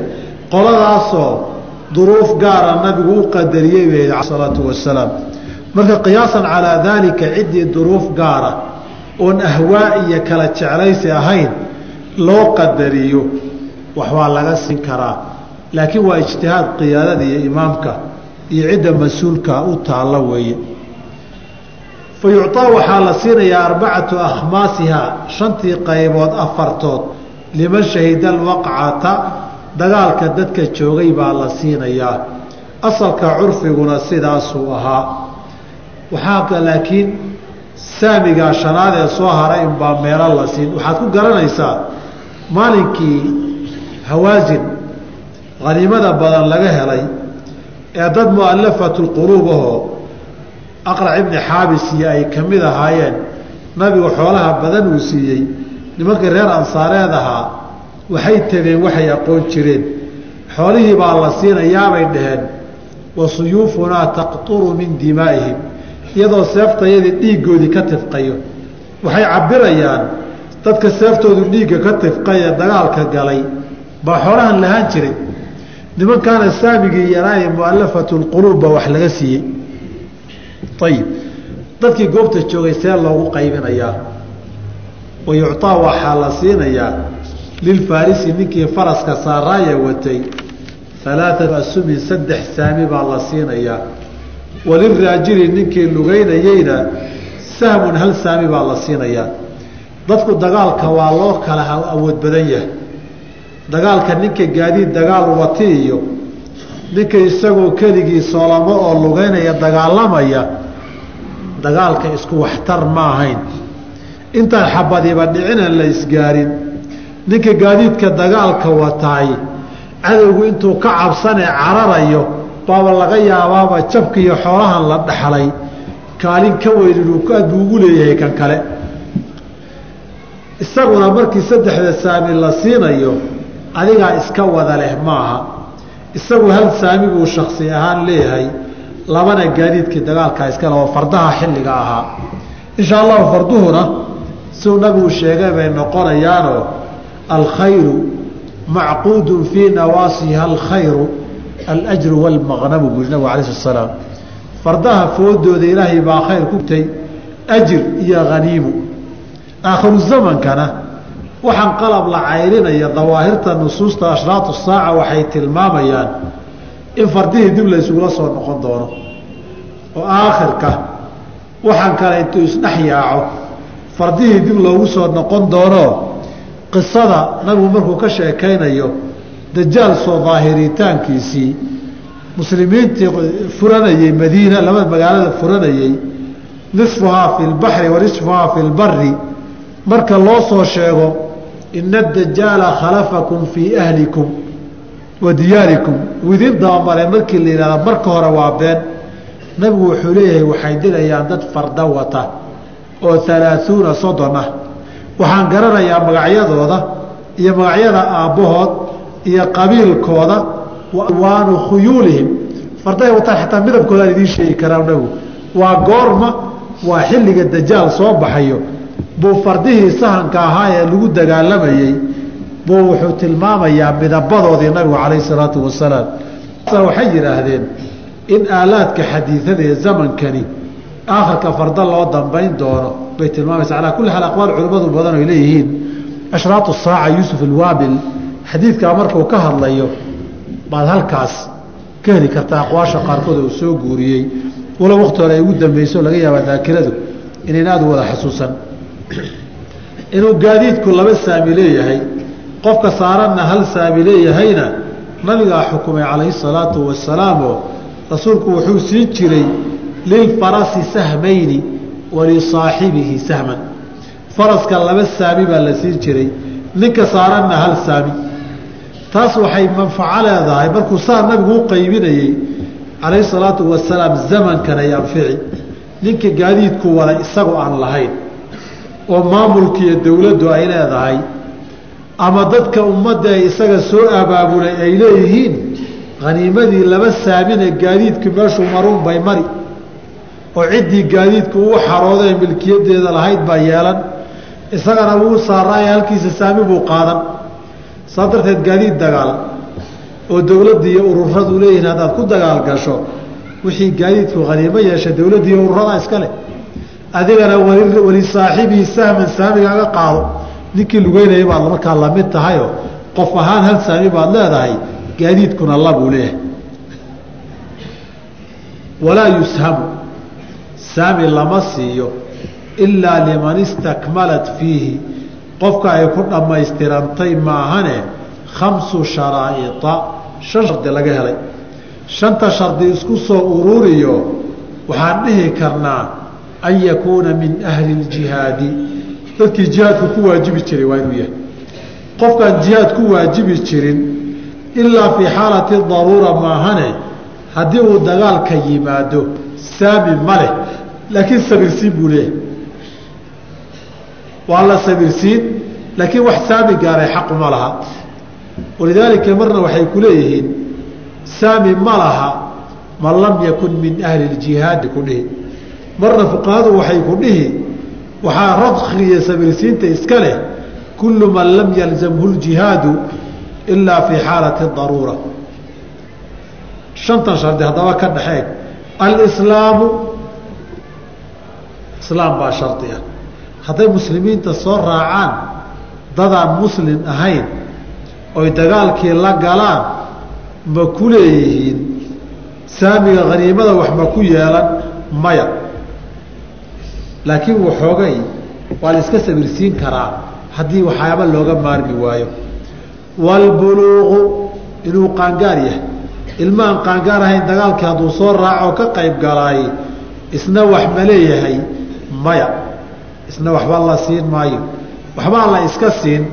qoladaasoo duruuf gaara nabigu u qadariyey bay salaatu wasalaam marka qiyaasan calaa daalika ciddii duruuf gaara oon ahwaa iyo kala jeclaysi ahayn loo qadariyo wax waa laga siin karaa. Laakiin waa ijtihaad qiyaadada iyo imaamka iyo cidda mas'uulka u taalla weeye. Fa yucطaa waxaa la siinayaa arbacatu akhmaasiha shantii qaybood afartood liman shahida alwaqcata dagaalka dadka joogay baa la siinayaa. Asalka curfiguna sidaasuu ahaa. Waxaa laakiin saamigaa shanaad ee soo haray inbaa meelo la siin. Waxaad ku garanaysaa maalinkii hawaasin haniimada badan laga helay ee dad mu'alafatu lquluub ahoo aqrac ibni xaabis iyo ay ka mid ahaayeen nabigu xoolaha badan uu siiyey. Nimankii reer ansaareed ahaa waxay tabeen waxay aqoon jireen. Xoolihii baa la siinayaabay dhaheen wa suyuufunaa taqturu min dimaa'ihim. Iyadoo seeftayadii dhiiggoodii ka tifqayo. Waxay cabirayaan dadka seeftoodu dhiigga ka tifqay ee dagaalka galay baa xoolahan lahaan jiray. Nimankaana saamigii yaraaye mu'alafatu lquluub baa wax laga siiyey. Ayib dadkii goobta joogay see loogu qaybinayaa. Wa yucطaa waxaa la siinayaa lilfaarisi ninkii faraska saaraaya watay alaaatu asumin saddex saami baa la siinayaa waliraajili ninkii lugeynayeyna sahmun hal saami baa la siinayaa dadku dagaalka waa loo kala awood badan yahay dagaalka ninka gaadiid dagaal wati iyo ninka isagoo keligii soolamo oo lugeynaya dagaalamaya dagaalka isku waxtar ma ahayn intaan xabadiba dhicinan la isgaarin ninka gaadiidka dagaalka wataay cadowgu intuu ka cabsanee cararayo baaba laga yaabaaba jabka iyo xoolahan la dhaxlay. Kaalin ka weyn inuu aad buu ugu leeyahay kan kale. Isaguna markii saddexda saami la siinayo adigaa iska wada leh maaha. Isagu hal saami buu shaksi ahaan leeyahay. Labana gaadiidkii dagaalkaa iska leh oo fardaha xilliga ahaa. Insha allahu farduhuna siduu nabigu sheegay bay noqonayaanoo alkhayru macquudun fii nawaasiha alkhayru alajru walmaqnamu buu nabigu alay slat slaam fardaha foodooda ilaahay baa khayr ku tay ajir iyo haniimu aakhiru zamankana waxaan qalab la cayrinaya dawaahirta nusuusta ashraatu saaca waxay tilmaamayaan in fardihii dib la isugula soo noqon doono oo aakhirka waxaan kale intuu isdhex yaaco fardihii dib loogu soo noqon doono qisada nabigu markuu ka sheekaynayo dajaal soo daahiritaankiisii muslimiintii furanayey madiina labada magaalada furanayey nisfuhaa fi lbaxri wa nisfuhaa fi lbari marka loo soo sheego ina adajaala khalafakum fii ahlikum wa diyaarikum. Uu dabamaray markii la yihahda marka hore waa been. Nabigu wuxuu leeyahay waxay dilayaan dad farda wata oo alaaثuuna soddon ah waxaan garanayaa magacyadooda iyo magacyada aabbahood iyo qabiilkooda waanu khuyuulihim. Fardahay wataan xataa midabkoodaan idiin sheegi karaa nabigu waa goorma waa xilliga dajaal soo baxayo. Buu fardihii sahanka ahaa ee lagu dagaalamayey. Buu wuxuu tilmaamayaa midabadoodii nabigu calayh salaatu wasalaam. Waxay yidhaahdeen in aalaadka xadiidada ee zamankani aakhirka farda loo dambayn doono bay tilmaamaysa calaa kulli xaal aqwaal culimmadu badan ay leeyihiin. Ashraatu saaca yuusuf alwaabil xadiidkaa markuu ka hadlayo baad halkaas ka heli kartaa aqwaasha qaarkood uu soo guuriyey. Walo wakti hore ay ugu dambeyso laga yaabaa daakiradu inayn aada u wada xasuusan. Inuu gaadiidku laba saami leeyahay qofka saaranna hal saami leeyahayna nabigaa xukumay calayhi salaatu wasalaamoo rasuulku wuxuu siin jiray lilfarasi sahmayni wa lisaaxibihi sahman faraska laba saami baa la siin jiray ninka saaranna hal saami taas waxay manfaco leedahay markuu saa nabigu u qaybinayey calayhi salaatu wasalaam zamankan ay anfici ninka gaadiidku wala isagu aan lahayn oo maamulkiiyo dowladdu ay leedahay ama dadka ummadda ay isaga soo abaabulay ay leeyihiin haniimadii laba saamine gaadiidku meeshuu maruun bay mari oo ciddii gaadiidku uu xarooday milkiyadeeda lahayd baa yeelan. Isagana wuu saaraaye halkiisa saami buu qaadan. Saa darteed gaadiid dagaal oo dowladda iyo ururadu leeyihiin haddaad ku dagaal gasho wixii gaadiidku haniimo yeesha dowladda iyo ururada iska leh. Adigana wali saaxibii sahman saamigaaga qaado. Ninkii lugeynaya baad markaa la mid tahayoo qof ahaan hal saami baad leedahay gaadiidkuna labuu leeyahay. Walaa yushamu saami lama siiyo ilaa liman istakmalat fiihi. Qofka ay ku dhammaystirantay maahane khamsu sharaa'ia shan shardi laga helay. Shanta shardi isku soo ururiyo waxaan dhihi karnaa an yakuuna min ahli اljihaadi dadkii jihaadku ku waajibi jiray waa inuu yahay. Qofkaan jihaad ku waajibi jirin ilaa fii xaalati daruura maahane haddii uu dagaalka yimaado saami ma leh laakiin sabirsiin buu leeyahay waa la sabirsiin laakiin wax saami gaaray xaquma laha. Walidaalika marna waxay ku leeyihiin saami ma laha man lam yakun min ahli اljihaadi ku dhihi. Marna fuqahadu waxay ku dhihi waxaa radkiiyo sabirsiinta iska leh kullu man lam yalzamhu ljihaadu ilaa fii xaalati daruura shantan shardi haddaba ka dhexeeg. Alislaamu islaam baa shardi ah hadday muslimiinta soo raacaan dadaan muslim ahayn oy dagaalkii la galaan ma ku leeyihiin. Saamiga haniimada wax ma ku yeelan maya. Laakiin waxoogay waa la iska sabirsiin karaa haddii waxyaaba looga maarmi waayo. Waalbuluuqu inuu qaangaar yahay. Ilmaaan qaangaar ahayn dagaalkii hadduu soo raaco ka qayb galaay isna wax ma leeyahay maya. Isna waxba la siin maayo. Waxbaa la iska siin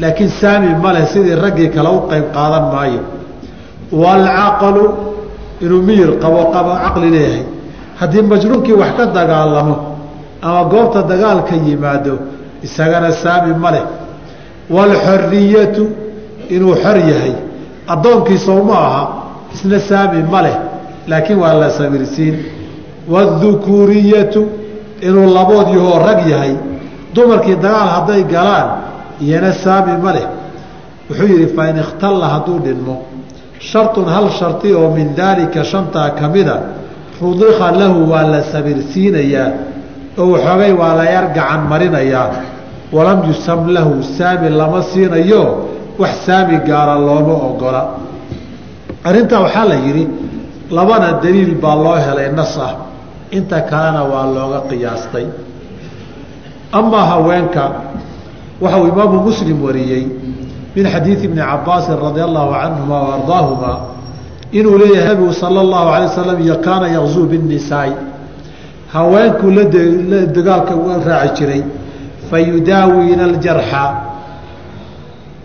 laakiin saami ma leh sidii raggii kale u qayb qaadan maayo. Waalcaqlu inuu miyir qabo qabo caqli leeyahay. Haddii majnuunkii wax ka dagaalamo ama goobta dagaalka yimaado isagana saami ma leh. Waalxoriyatu inuu xor yahay. Addoonkiisoo ma aha isna saami ma leh. Laakiin waa la sabirsiin waadhukuuriyatu inuu labood yahoo rag yahay dumarkii dagaal hadday galaan iyana saami ma leh. Wuxuu yidhi fain ikhtalla hadduu dhinmo. Shartun hal sharti oo min daalika shantaa ka mida rudika lahu waa la sabirsiinayaa oo waxoogay waa la yar gacan marinayaa. Walam yusam lahu saami lama siinayo wax saami gaara looma ogola. Arrintaa waxaa la yidhi labana daliil baa loo helay nas ah inta kalena waa looga qiyaastay. Amaa haweenka waxa uu imaamu muslim wariyey min xadiidi bni cabaasin radia allahu canhuma wa ardaahuma inuu leeyahay nabigu sala allahu alay wasalam kaana yaqzuu binnisaai. Haweenkuu la dagaalka raaci jiray fa yudaawiina aljarxa.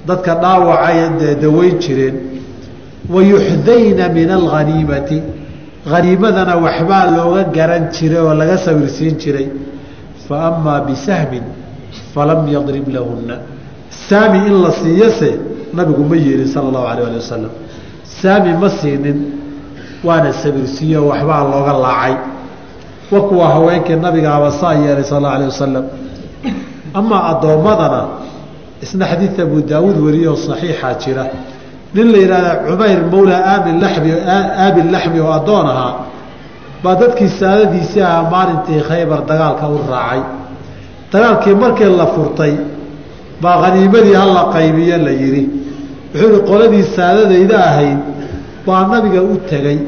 Dadka dhaawacay daweyn jireen wa min alghaniimati haniimadana waxbaa looga garan jiray oo laga sawirsiin jiray fa amaa bisahmin falam yadrib lahunna saami in la siiyose nabigu ma yeelin sala allahu alayh ali wasalam saami ma siinin waana sabirsiiyo waxbaa looga laacay wa kuwa haweenkii nabigaaba saa yeelay sal alla alah wasalam amaa addoommadana isna xadiid abu daawuud wariyoo saxiixaa jira nin la yidhahda cumayr mawla aabi laxmi aabi laxmi oo addoon ahaa baa dadkii saadadiisii ahaa maalintii khaybar dagaalka u raacay. Dagaalkii markii la furtay baa khaniimadii hala qaybiye la yidhi wuxuu yihi qoladii saadadayda ahayd baa nabiga u tegey.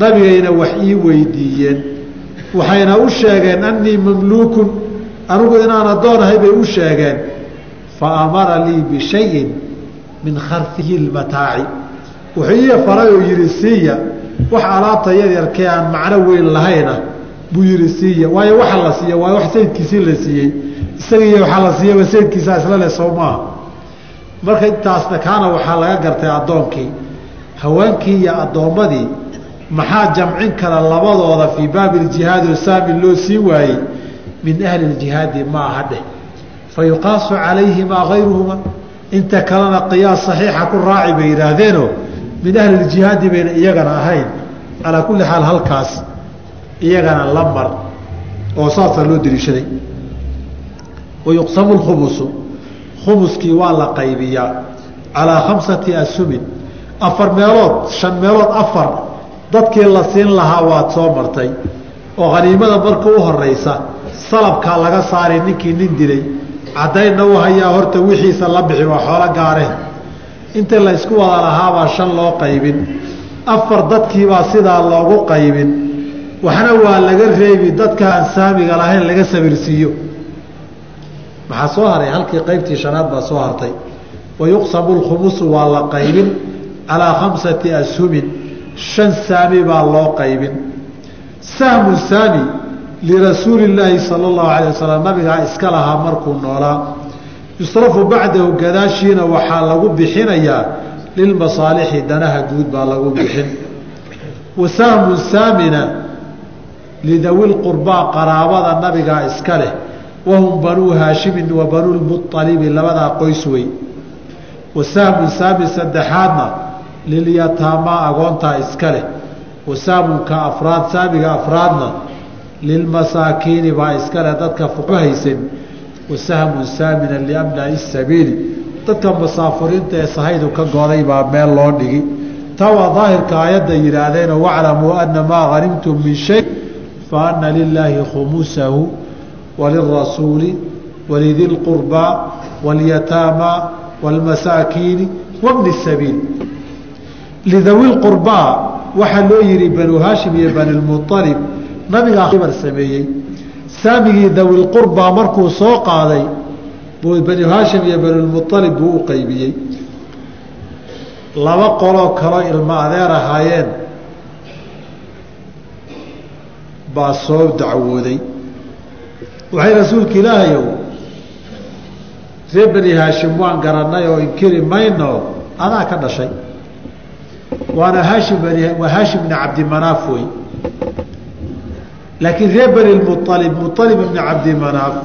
Nabigayna wax ii weydiiyeen. Waxayna u sheegeen annii mamluukun anigu inaan addoon ahay bay u sheegeen. Fa amara lii bishayin min kharfihi lmataaci. Wuxuu ii faray oo yidhi siiya wax alaabta yaryarkee aan macno weyn lahayna buu yidhi siiya. Waayo waxa la siiya waa wax sayidkiisii la siiyey. Isagiiyo waxaa la siiyaba sayidkiisa isla leh sow maaha marka intaasna kaana waxaa laga gartay addoonkii. Haweenkii iyo addoommadii maxaa jamcin kara labadooda fii baabi iljihaadi oo saami loo sii waayey? Min ahli ljihaadi ma aha dheh. Fa yuqaasu calayhimaa gayruhuma inta kalena qiyaas saxiixa ku raaci bay yidhaahdeenoo min ahli ljihaadi bayna iyagana ahayn calaa kulli xaal halkaas iyagana la mar oo saasaa loo deliishaday. Wayuqsamu lkhumusu khumuskii waa la qaybiyaa calaa khamsati asumin afar meelood shan meelood afar dadkii la siin lahaa waad soo martay oo khaniimada marka u horeysa salabkaa laga saaray ninkii nin dilay caddaynna u hayaa horta wixiisa la bixi waa xoolo gaareen inta la ysku wada lahaabaa shan loo qaybin. Afar dadkiibaa sidaa loogu qaybin. Waxna waa laga reebi dadka aan saamiga lahayn laga sabirsiiyo maxaa soo haray? Halkii qaybtii shanaad baa soo hartay. Wayuqsamu lkhumusu waa la qaybin calaa khamsati ashumin. Shan saami baa loo qaybin. Sahmu saami lirasuuli illaahi sala allahu alayh wasalam nabigaa iska lahaa markuu noolaa yusrafu bacdahu gadaashiina waxaa lagu bixinayaa lilmasaalixi danaha guud baa lagu bixin wa sahmu saamina lidawi lqurbaa qaraabada nabigaa iska leh wahum banuu haashimin wa banuu lmualibi labadaa qoys wey wa sahmu saami saddexaadna lilyataamaa agoontaa iska leh wa sahmunka afraad saamiga afraadna lilmasaakiini baa iska leh dadka haysan wa sahmun saamina liamnai sabiili dadka musaafiriinta ee sahaydu ka goday baa meel loo dhigi taa waa daahirka aayadda yidhaahdeenoo waclamuu ana maa hanimtum min shay fa ana lilaahi khumusahu walirasuuli walidi lqurbaa walyataamaa wاlmasaakiini wabni sabiil lidawi lqurbaa waxaa loo yihi banu haashim iyo bani lmualib nabigaa sameeyey. Saamigii dawi lqurbaa markuu soo qaaday buu bani haashim iyo banilmualib buu u qaybiyey. Laba qoloo kaloo ilmo adeer ahaayeen baa soo dacwooday. Waxay rasuulka ilaahayow reer bani haashim waan garanay oo inkiri mayno adaa ka dhashay. Waana haashim waa haashim bni cabdimanaaf wey laakiin reer bani lmualib mualib ibni cabdimanaaf